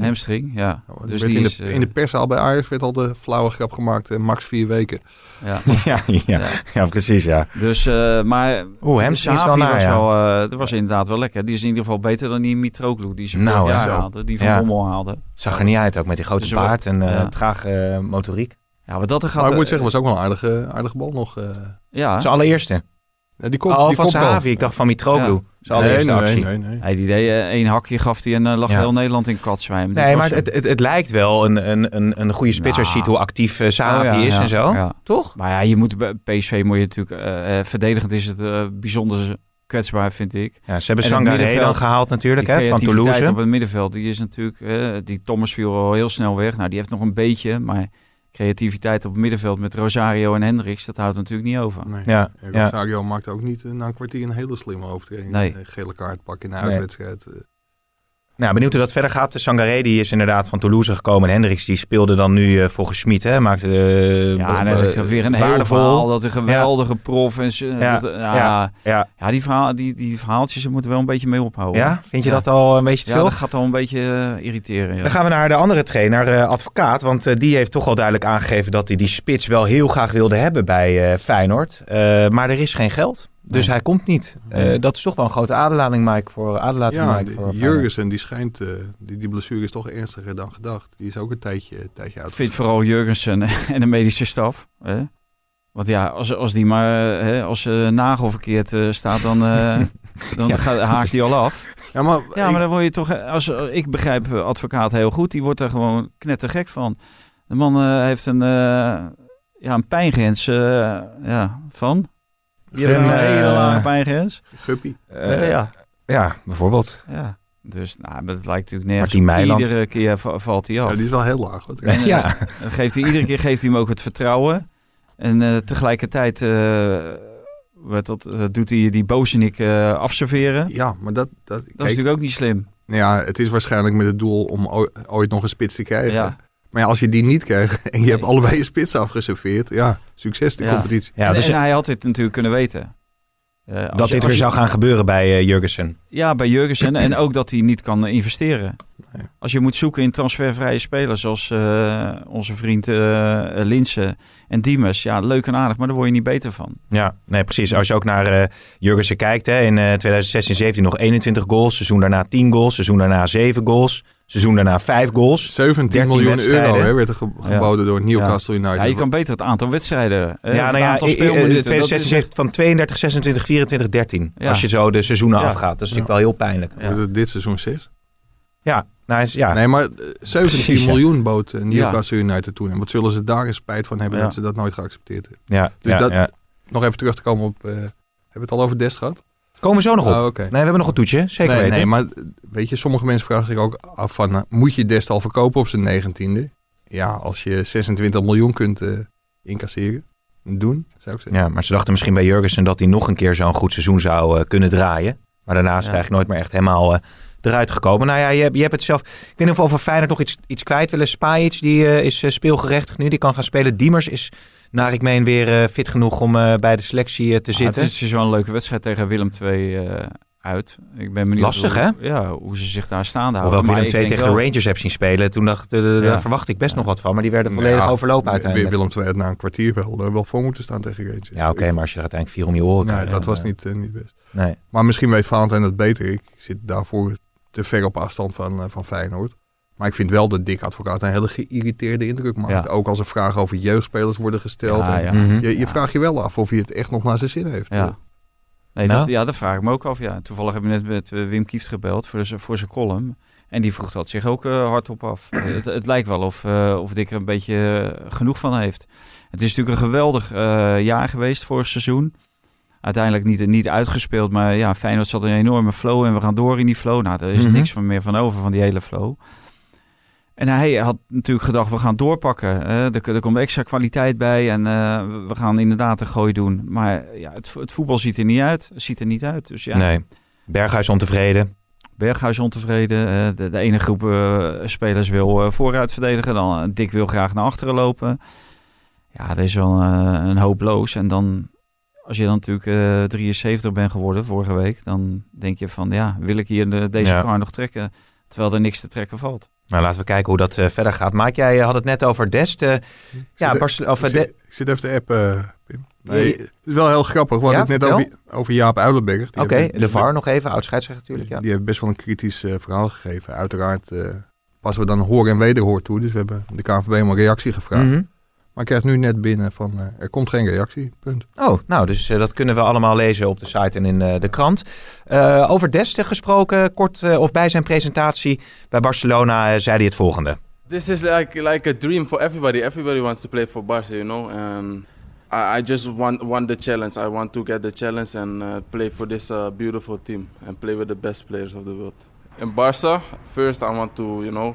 Hamstring, ja. Oh, Dus die in, is, de, in de perszaal bij Ajax werd al de flauwe grap gemaakt, max vier weken. ja. [laughs] ja, ja, ja. Ja. precies, ja. Dus, eh, maar Oeh, de hamstring is wel Savi naar, was, ja. wel, dat was inderdaad wel lekker. Die is in ieder geval beter dan die Mitroglou die ze Nou, vorig jaar haalde. Die van Ja. Bommel haalde. Zag er niet uit ook met die grote Dus baard en eh Ja. trage motoriek. Ja, wat dat er gaat... Maar ik moet eh, zeggen, was ook wel een aardige, aardige bal nog. eh. Ja, Zijn allereerste. Ja, die kop, oh, die van. Zahavi. Ik dacht van Mitroglou. Ja. Zijn allereerste nee, actie. nee, nee, nee. Hij die deed eh, één hakje gaf hij en eh, lag Ja. heel Nederland in katzwijm. Nee, was maar het, het, het lijkt wel een, een, een, een goede spits als je Nou. ziet hoe actief Sahavi Oh, ja, is ja, en zo. ja. Toch? Maar ja, je moet bij PSV moet je natuurlijk verdedigend is het eh, bijzonder kwetsbaar, vind ik. Ja, ze hebben Sangaré middenveld, dan gehaald natuurlijk, hè, van Toulouse. op het middenveld, die is natuurlijk, die Thomas viel al heel snel weg. Nou, die heeft nog een beetje, maar creativiteit op het middenveld met Rosario en Hendricks, dat houdt natuurlijk niet over. Nee. Ja, En ja. Rosario maakte ook niet eh, na een kwartier een hele slimme overtreding. Nee. Een gele kaart pakken in de uitwedstrijd. Eh, Nou, benieuwd hoe dat verder gaat. De Sangaré die is inderdaad van Toulouse gekomen. En Hendricks die speelde dan nu eh, volgens Schmid. Hè? Maakte de, Ja, eh, weer een heel verhaal dat een geweldige prof en Ja, dat, ja, ja, die, verhaal, die, die verhaaltjes daar moeten we wel een beetje mee ophouden. ja, vind je dat al een beetje te Ja, veel? dat gaat al een beetje irriteren. Ja. Dan gaan we naar de andere trainer, advocaat. Want die heeft toch al duidelijk aangegeven dat hij die spits wel heel graag wilde hebben bij Feyenoord. Maar er is geen geld. Dus hij komt niet. Eh, dat is toch wel een grote aderlating, Mike, voor, aderlating, ja, Mike, die- voor. Jurgensen die schijnt, eh, die, die blessure is toch ernstiger dan gedacht. Die is ook een tijdje, een tijdje uit. Ik vind vooral Jurgensen [laughs] en de medische staf. Hè? Want ja, als, als die maar hè, als uh, nagel verkeerd uh, staat, dan, uh, [laughs] dan Ja, gaat, haakt hij al af. Ja, maar, Ja, maar dan word je toch, als, ik begrijp advocaat heel goed, die wordt er gewoon knettergek van. De man uh, heeft een, ja, een pijngrens ja, van. Je hebt een hele lage pijngrens. Guppy. Uh, ja. ja, bijvoorbeeld. Ja. Dus nou, dat lijkt natuurlijk nergens. Martien Meiland. Iedere keer valt hij af. Ja, die is wel heel laag. Hoor. Ja. ja. Dan geeft hij, iedere keer geeft hij hem ook het vertrouwen. En uh, tegelijkertijd uh, dat, uh, doet hij die Bozenik afserveren. Ja, maar dat... Dat, dat kijk, is natuurlijk ook niet slim. Ja, het is waarschijnlijk met het doel om ooit nog een spits te krijgen. Ja. Maar ja, als je die niet krijgt [laughs] en je hebt allebei je spits afgeserveerd, ja, succes de ja. competitie. Ja, dus en, en hij had dit natuurlijk kunnen weten. Uh, dat je, dit weer je... zou gaan gebeuren bij uh, Jurgensen. Ja, bij Jurgensen. en ook dat hij niet kan investeren. Nee. Als je moet zoeken in transfervrije spelers zoals uh, onze vriend Linsen en Diemers. Ja, leuk en aardig, maar daar word je niet beter van. Ja, nee, precies. Als je ook naar uh, Jurgensen kijkt, hè, in 2016, 17 nog 21 goals. Seizoen daarna 10 goals. Seizoen daarna 7 goals. Seizoen daarna 5 goals. 17 miljoen euro hè, werd er ge geboden ja. door Newcastle. United. Ja, je kan beter het aantal wedstrijden. Hè, ja, nou ja, aantal 2016 heeft van 32, 26, 24, 13. Ja. Als je zo de seizoenen ja. afgaat. Dat is natuurlijk wel heel pijnlijk. Ja. Dit seizoen 6. Ja, nou, ja. Nee, maar eh, 17 Precies, ja. miljoen bood eh, Newcastle United toen. En wat zullen ze daar een spijt van hebben Ja. dat ze dat nooit geaccepteerd hebben. ja, Dus ja, dat- ja. Nog even terug te komen op... eh, hebben we het al over Dest gehad? Komen we zo nog op. Oh, oké. Nee, we hebben nog een toetje, zeker nee, weten. nee, maar eh, weet je, sommige mensen vragen zich ook af van... nou, moet je Dest al verkopen op zijn negentiende? Ja, als je 26 miljoen kunt eh, incasseren, doen, zou ik zeggen. Ja, maar ze dachten misschien bij Jurgensen dat hij nog een keer zo'n goed seizoen zou eh, kunnen draaien. Maar daarna is Ja. hij eigenlijk nooit meer echt helemaal eh, eruit gekomen. Nou ja, je, hebt- je hebt het zelf... Ik weet niet of we over Feyenoord nog iets, iets kwijt willen. Spajic, die eh, is eh, speelgerechtigd nu. Die kan gaan spelen. Diemers is, naar ik meen, weer eh, fit genoeg om eh, bij de selectie eh, te Ah, zitten. het is dus wel een leuke wedstrijd tegen Willem II eh, uit. Ik ben benieuwd Lastig, hoe, hè? Ja, hoe ze zich daar staande Hoewel houden. ik Maar Willem II tegen wel- de Rangers heb zien spelen. Toen dacht, eh, daar verwacht ik best nog wat van. Maar die werden volledig ja, overlopen uiteindelijk. Willem II had na een kwartier wel, wel voor moeten staan tegen Rangers. Ja, oké, maar als je er uiteindelijk vier om je oren Nee, krijgt, dat was niet, niet best. Nee. Maar misschien weet Valentijn dat beter. Ik zit daarvoor te ver op afstand van, van Feyenoord. Maar ik vind wel dat Dick Advocaat een hele geïrriteerde indruk maakt. Ja. Ook als er vragen over jeugdspelers worden gesteld. Ja. Mhm. Je, je Ja. vraagt je wel af of hij het echt nog naar zijn zin heeft. Ja. Nee, Nou? dat, ja, dat vraag ik me ook af. Ja. Toevallig heb ik net met eh, Wim Kieft gebeld voor, zijn- voor zijn column. En die vroeg dat zich ook eh, hardop af. [clears throat] Eh, het, het lijkt wel of, eh, of Dick er een beetje genoeg van heeft. Het is natuurlijk een geweldig eh, jaar geweest vorig seizoen. Uiteindelijk niet, niet uitgespeeld, maar ja, Feyenoord zat in een enorme flow en we gaan door in die flow. Nou, daar is Mhm. niks van meer van over van die hele flow. En hij had natuurlijk gedacht, we gaan doorpakken. er, er komt extra kwaliteit bij en eh, we gaan inderdaad een gooi doen. Maar ja, het, het voetbal ziet er niet uit. Ziet er niet uit. Dus ja, Nee. Berghuis ontevreden. Berghuis ontevreden. eh, de, de ene groep eh, spelers wil vooruit verdedigen. Dan Dick wil graag naar achteren lopen. Ja, dat is wel een hooploos. En dan, als je dan natuurlijk eh 73 bent geworden vorige week, dan denk je van, ja, wil ik hier de, deze Ja. kar nog trekken? Terwijl er niks te trekken valt. Nou, laten we kijken hoe dat eh, verder gaat. Mike, jij eh, had het net over Dest. eh, ja, zit- Barce- of, Ik eh, de- zit, ik zit even te appen, Pim. Nee, het is wel heel grappig. We Ja, hadden het net over, over Jaap Uilenberg. Oké, heeft- de VAR nog even. Oud natuurlijk. Ja. Die heeft best wel een kritisch eh, verhaal gegeven. Uiteraard eh, passen we dan hoor en wederhoor toe. Dus we hebben de KNVB om een reactie gevraagd. Mhm. Maar ik krijg nu net binnen van eh, er komt geen reactie. Punt. Oh, nou, dus eh, dat kunnen we allemaal lezen op de site en in eh, de krant. Eh, over Dest eh, gesproken, kort eh, of bij zijn presentatie bij Barcelona zei hij het volgende. This is like like a dream for everybody. Everybody wants to play for Barca, you know. And I, I just want want the challenge. I want to get the challenge and uh, play for this uh, beautiful team and play with the best players of the world. In Barca, first I want to, you know,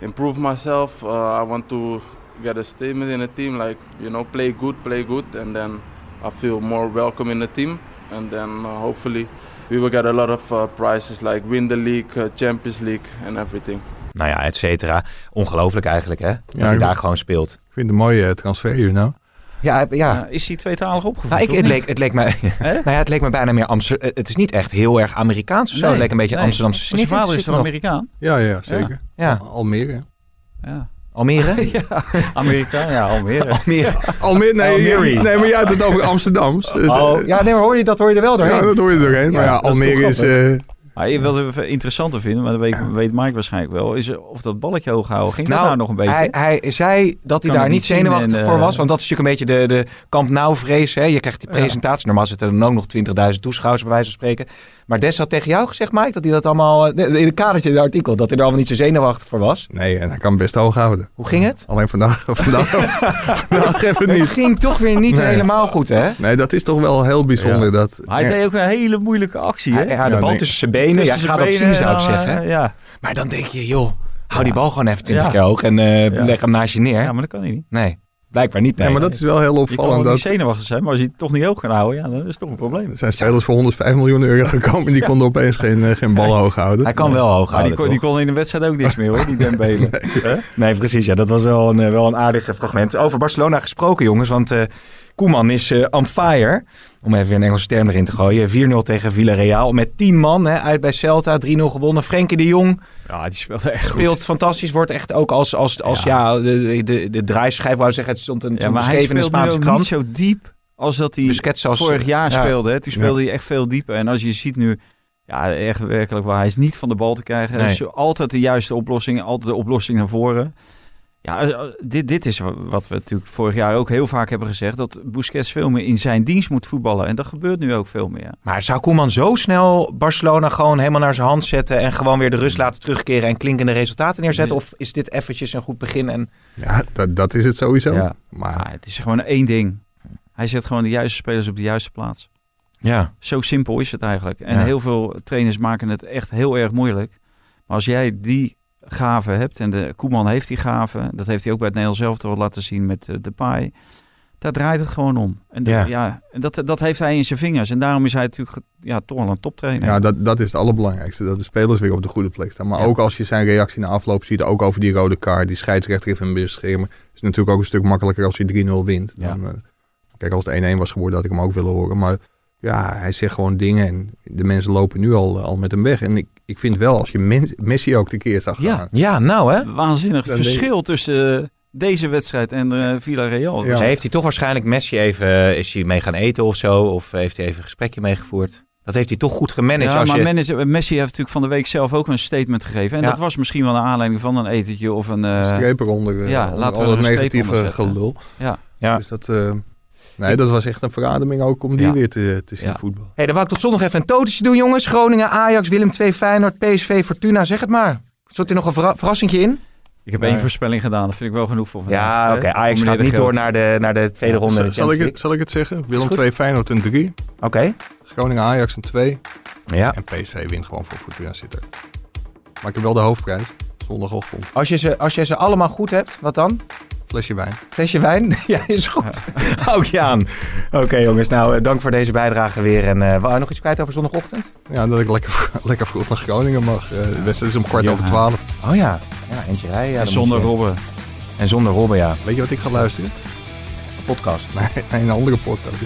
improve myself. Uh, I want to get a statement in the team, like you know, play good, play good, and then I feel more welcome in the team. And then uh, hopefully we will get a lot of uh, prizes like win the league, uh, Champions League, and everything. Nou ja, et cetera. Ongelooflijk eigenlijk, hè? Dat hij ik- daar gewoon speelt. Ik vind het een mooie eh, transfer hier nou. Ja, ja. Ja, is hij tweetalig opgevoed? Nou, ik, het, leek, het, leek me, [laughs] nou ja, het leek me bijna meer Amsterdam. Het is niet echt heel erg Amerikaans of zo. Nee, het leek een beetje nee. Amsterdamse snit. Zijn vader is toch. Amerikaan? Ja, ja, zeker. Ja. Al- Almere. Ja. Almere? [laughs] ja, Amerikaan, ja, Almere. [laughs] Almere. Almere, nee, Almere. nee, maar jij had het over Amsterdams. Het, Oh, ja, nee, maar hoor je, dat hoor je er wel doorheen. ja, dat hoor je er doorheen. maar Ja, Almere is... Maar je wilde het interessanter vinden, maar dat weet, weet Mike waarschijnlijk wel. Is of dat balletje hoog houden, ging dat nou nog een beetje? Hij, hij zei dat hij Kan daar het niet zenuwachtig en, voor eh, was. Want dat is natuurlijk een beetje de, de Camp Nou vrees. Hè? Je krijgt die presentatie. Normaal zitten er dan ook nog 20.000 toeschouwers bij wijze van spreken. Maar Des had tegen jou gezegd, Mike, dat hij dat allemaal... eh, In het kadertje in het artikel, dat hij er allemaal niet zo zenuwachtig voor was. nee, en hij kan best hoog houden. Hoe ging het? Alleen vandaag, [laughs] vandaag, [laughs] vandaag even Het niet. ging toch weer niet Nee. helemaal goed, hè? Nee, dat is toch wel heel bijzonder. Ja. Dat, Maar hij deed ook een hele moeilijke actie, hè? Hij, hij had de Ja, bal nee. tussen zijn benen. Ja, ga zijn dat zien, benen zou ik en zeggen. eh, ja. Maar dan denk je, joh, hou die Ja. bal gewoon even 20 Ja. keer hoog en eh, Ja. leg hem naast je neer. ja, maar dat kan hij niet. Nee, blijkbaar niet. ja, Nee. maar dat is wel heel Je kan wel opvallend. niet Dat, zenuwachtig zijn, maar als hij het toch niet hoog kan houden, ja, dan is het toch een probleem. er zijn spelers voor 105 miljoen euro [laughs] gekomen. Die konden opeens geen, eh, geen bal hoog houden. Hij kan wel hoog Maar die, houden, kon, die kon in de wedstrijd ook niks meer, hoor, die [laughs] Dembele. Hè? Nee, precies. Ja, dat was wel een, wel een aardig fragment. Over Barcelona gesproken, jongens. Want eh, Koeman is eh on fire. Om even weer een Engelse term erin te gooien. 4-0 tegen Villarreal. Met 10 man hè, uit bij Celta. 3-0 gewonnen. Frenkie de Jong Ja, die speelde echt goed. speelt fantastisch. Wordt echt ook als, als, als ja. Ja. de, de, de draaischijf, wou zeggen. Het stond een Ja, maar hij in de speelt Spaanse ook niet krant. zo diep als dat hij Busquets als- vorig jaar ja. speelde. Hè. Toen speelde hij echt veel dieper. En als je ziet nu, ja, echt werkelijk waar. Hij is niet van de bal te krijgen. Nee. Dus altijd de juiste oplossing, altijd de oplossing naar voren. Ja, eh, dit, dit is wat we natuurlijk vorig jaar ook heel vaak hebben gezegd. Dat Busquets veel meer in zijn dienst moet voetballen. En dat gebeurt nu ook veel meer. Maar zou Koeman zo snel Barcelona gewoon helemaal naar zijn hand zetten en gewoon weer de rust laten terugkeren en klinkende resultaten neerzetten? Of is dit eventjes een goed begin? En... Ja, dat, dat is het sowieso. Ja. Maar Maar het is gewoon één ding. Hij zet gewoon de juiste spelers op de juiste plaats. Ja. Zo simpel is het eigenlijk. En Ja. heel veel trainers maken het echt heel erg moeilijk. Maar als jij die gave hebt, en de Koeman heeft die gave, dat heeft hij ook bij het Nederlands zelf al laten zien met uh, de paai. Daar draait het gewoon om. En Ja. ja. en dat, dat heeft hij in zijn vingers. En daarom is hij natuurlijk ja, toch wel een toptrainer. ja, dat, dat is het allerbelangrijkste. Dat de spelers weer op de goede plek staan. Maar Ja. ook als je zijn reactie na afloop ziet, ook over die rode kaart, die scheidsrechter even beschermen, is het natuurlijk ook een stuk makkelijker als je 3-0 wint. Ja. Dan, eh, kijk, als het 1-1 was geworden, had ik hem ook willen horen. Maar ja, hij zegt gewoon dingen en de mensen lopen nu al, al met hem weg. En ik, ik vind wel, als je Men- Messi ook de keer zag Ja. gaan. Ja, nou hè. Waanzinnig Dan verschil tussen uh, deze wedstrijd en uh, Villarreal. Ja. Dus heeft hij toch waarschijnlijk Messi even, eh, is hij mee gaan eten of zo? Of heeft hij even een gesprekje meegevoerd? Dat heeft hij toch goed gemanaged. Ja, als maar je... manager, Messi heeft natuurlijk van de week zelf ook een statement gegeven. En Ja. dat was misschien wel een aanleiding van een etentje of een... Uh, Streep eronder, eh, ja, onder laten we al het negatieve gelul. Ja. Ja. Dus dat, eh, nee, dat was echt een verademing ook om die Ja. weer te, te zien Ja. voetbal. hey, dan wou ik tot zondag even een totetje doen, jongens. Groningen, Ajax, Willem II, Feyenoord, PSV, Fortuna. Zeg het maar. Zit er nog een verra verrassingje in? Ik heb één voorspelling gedaan. Dat vind ik wel genoeg voor vandaag. Ja, oké. Ajax gaat niet door naar de, naar de tweede ronde. Zal, zal, ik het, zal ik het zeggen? Willem Is goed. 2, Feyenoord een 3. League. Oké. Groningen Ajax een 2. Ja. En PSV wint gewoon voor Fortuna Sittard. Maar ik heb wel de hoofdprijs. Zondagochtend. Als je, ze, als je ze allemaal goed hebt, wat dan? Flesje wijn. Flesje wijn? [laughs] ja, is goed. Hou ik je aan. Oké jongens, nou eh, dank voor deze bijdrage weer. En eh wou je nog iets kwijt over zondagochtend? Ja, dat ik lekker, [laughs] lekker vroeg naar Groningen mag. Eh, de wedstrijd is om kwart Ja. over twaalf. Oh ja. Ja, eentje rij. Ja, En zonder Robben. En zonder Robben, ja. Weet je wat ik ga luisteren? Podcast. Nee, [laughs] een andere podcast.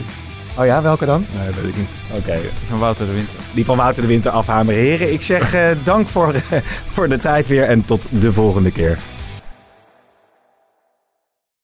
Oh ja, welke dan? Nee, weet ik niet. Oké. Van Wouter de Winter. Die van Wouter de Winter afhameren. Heren, ik zeg eh, dank voor, voor de tijd weer en tot de volgende keer.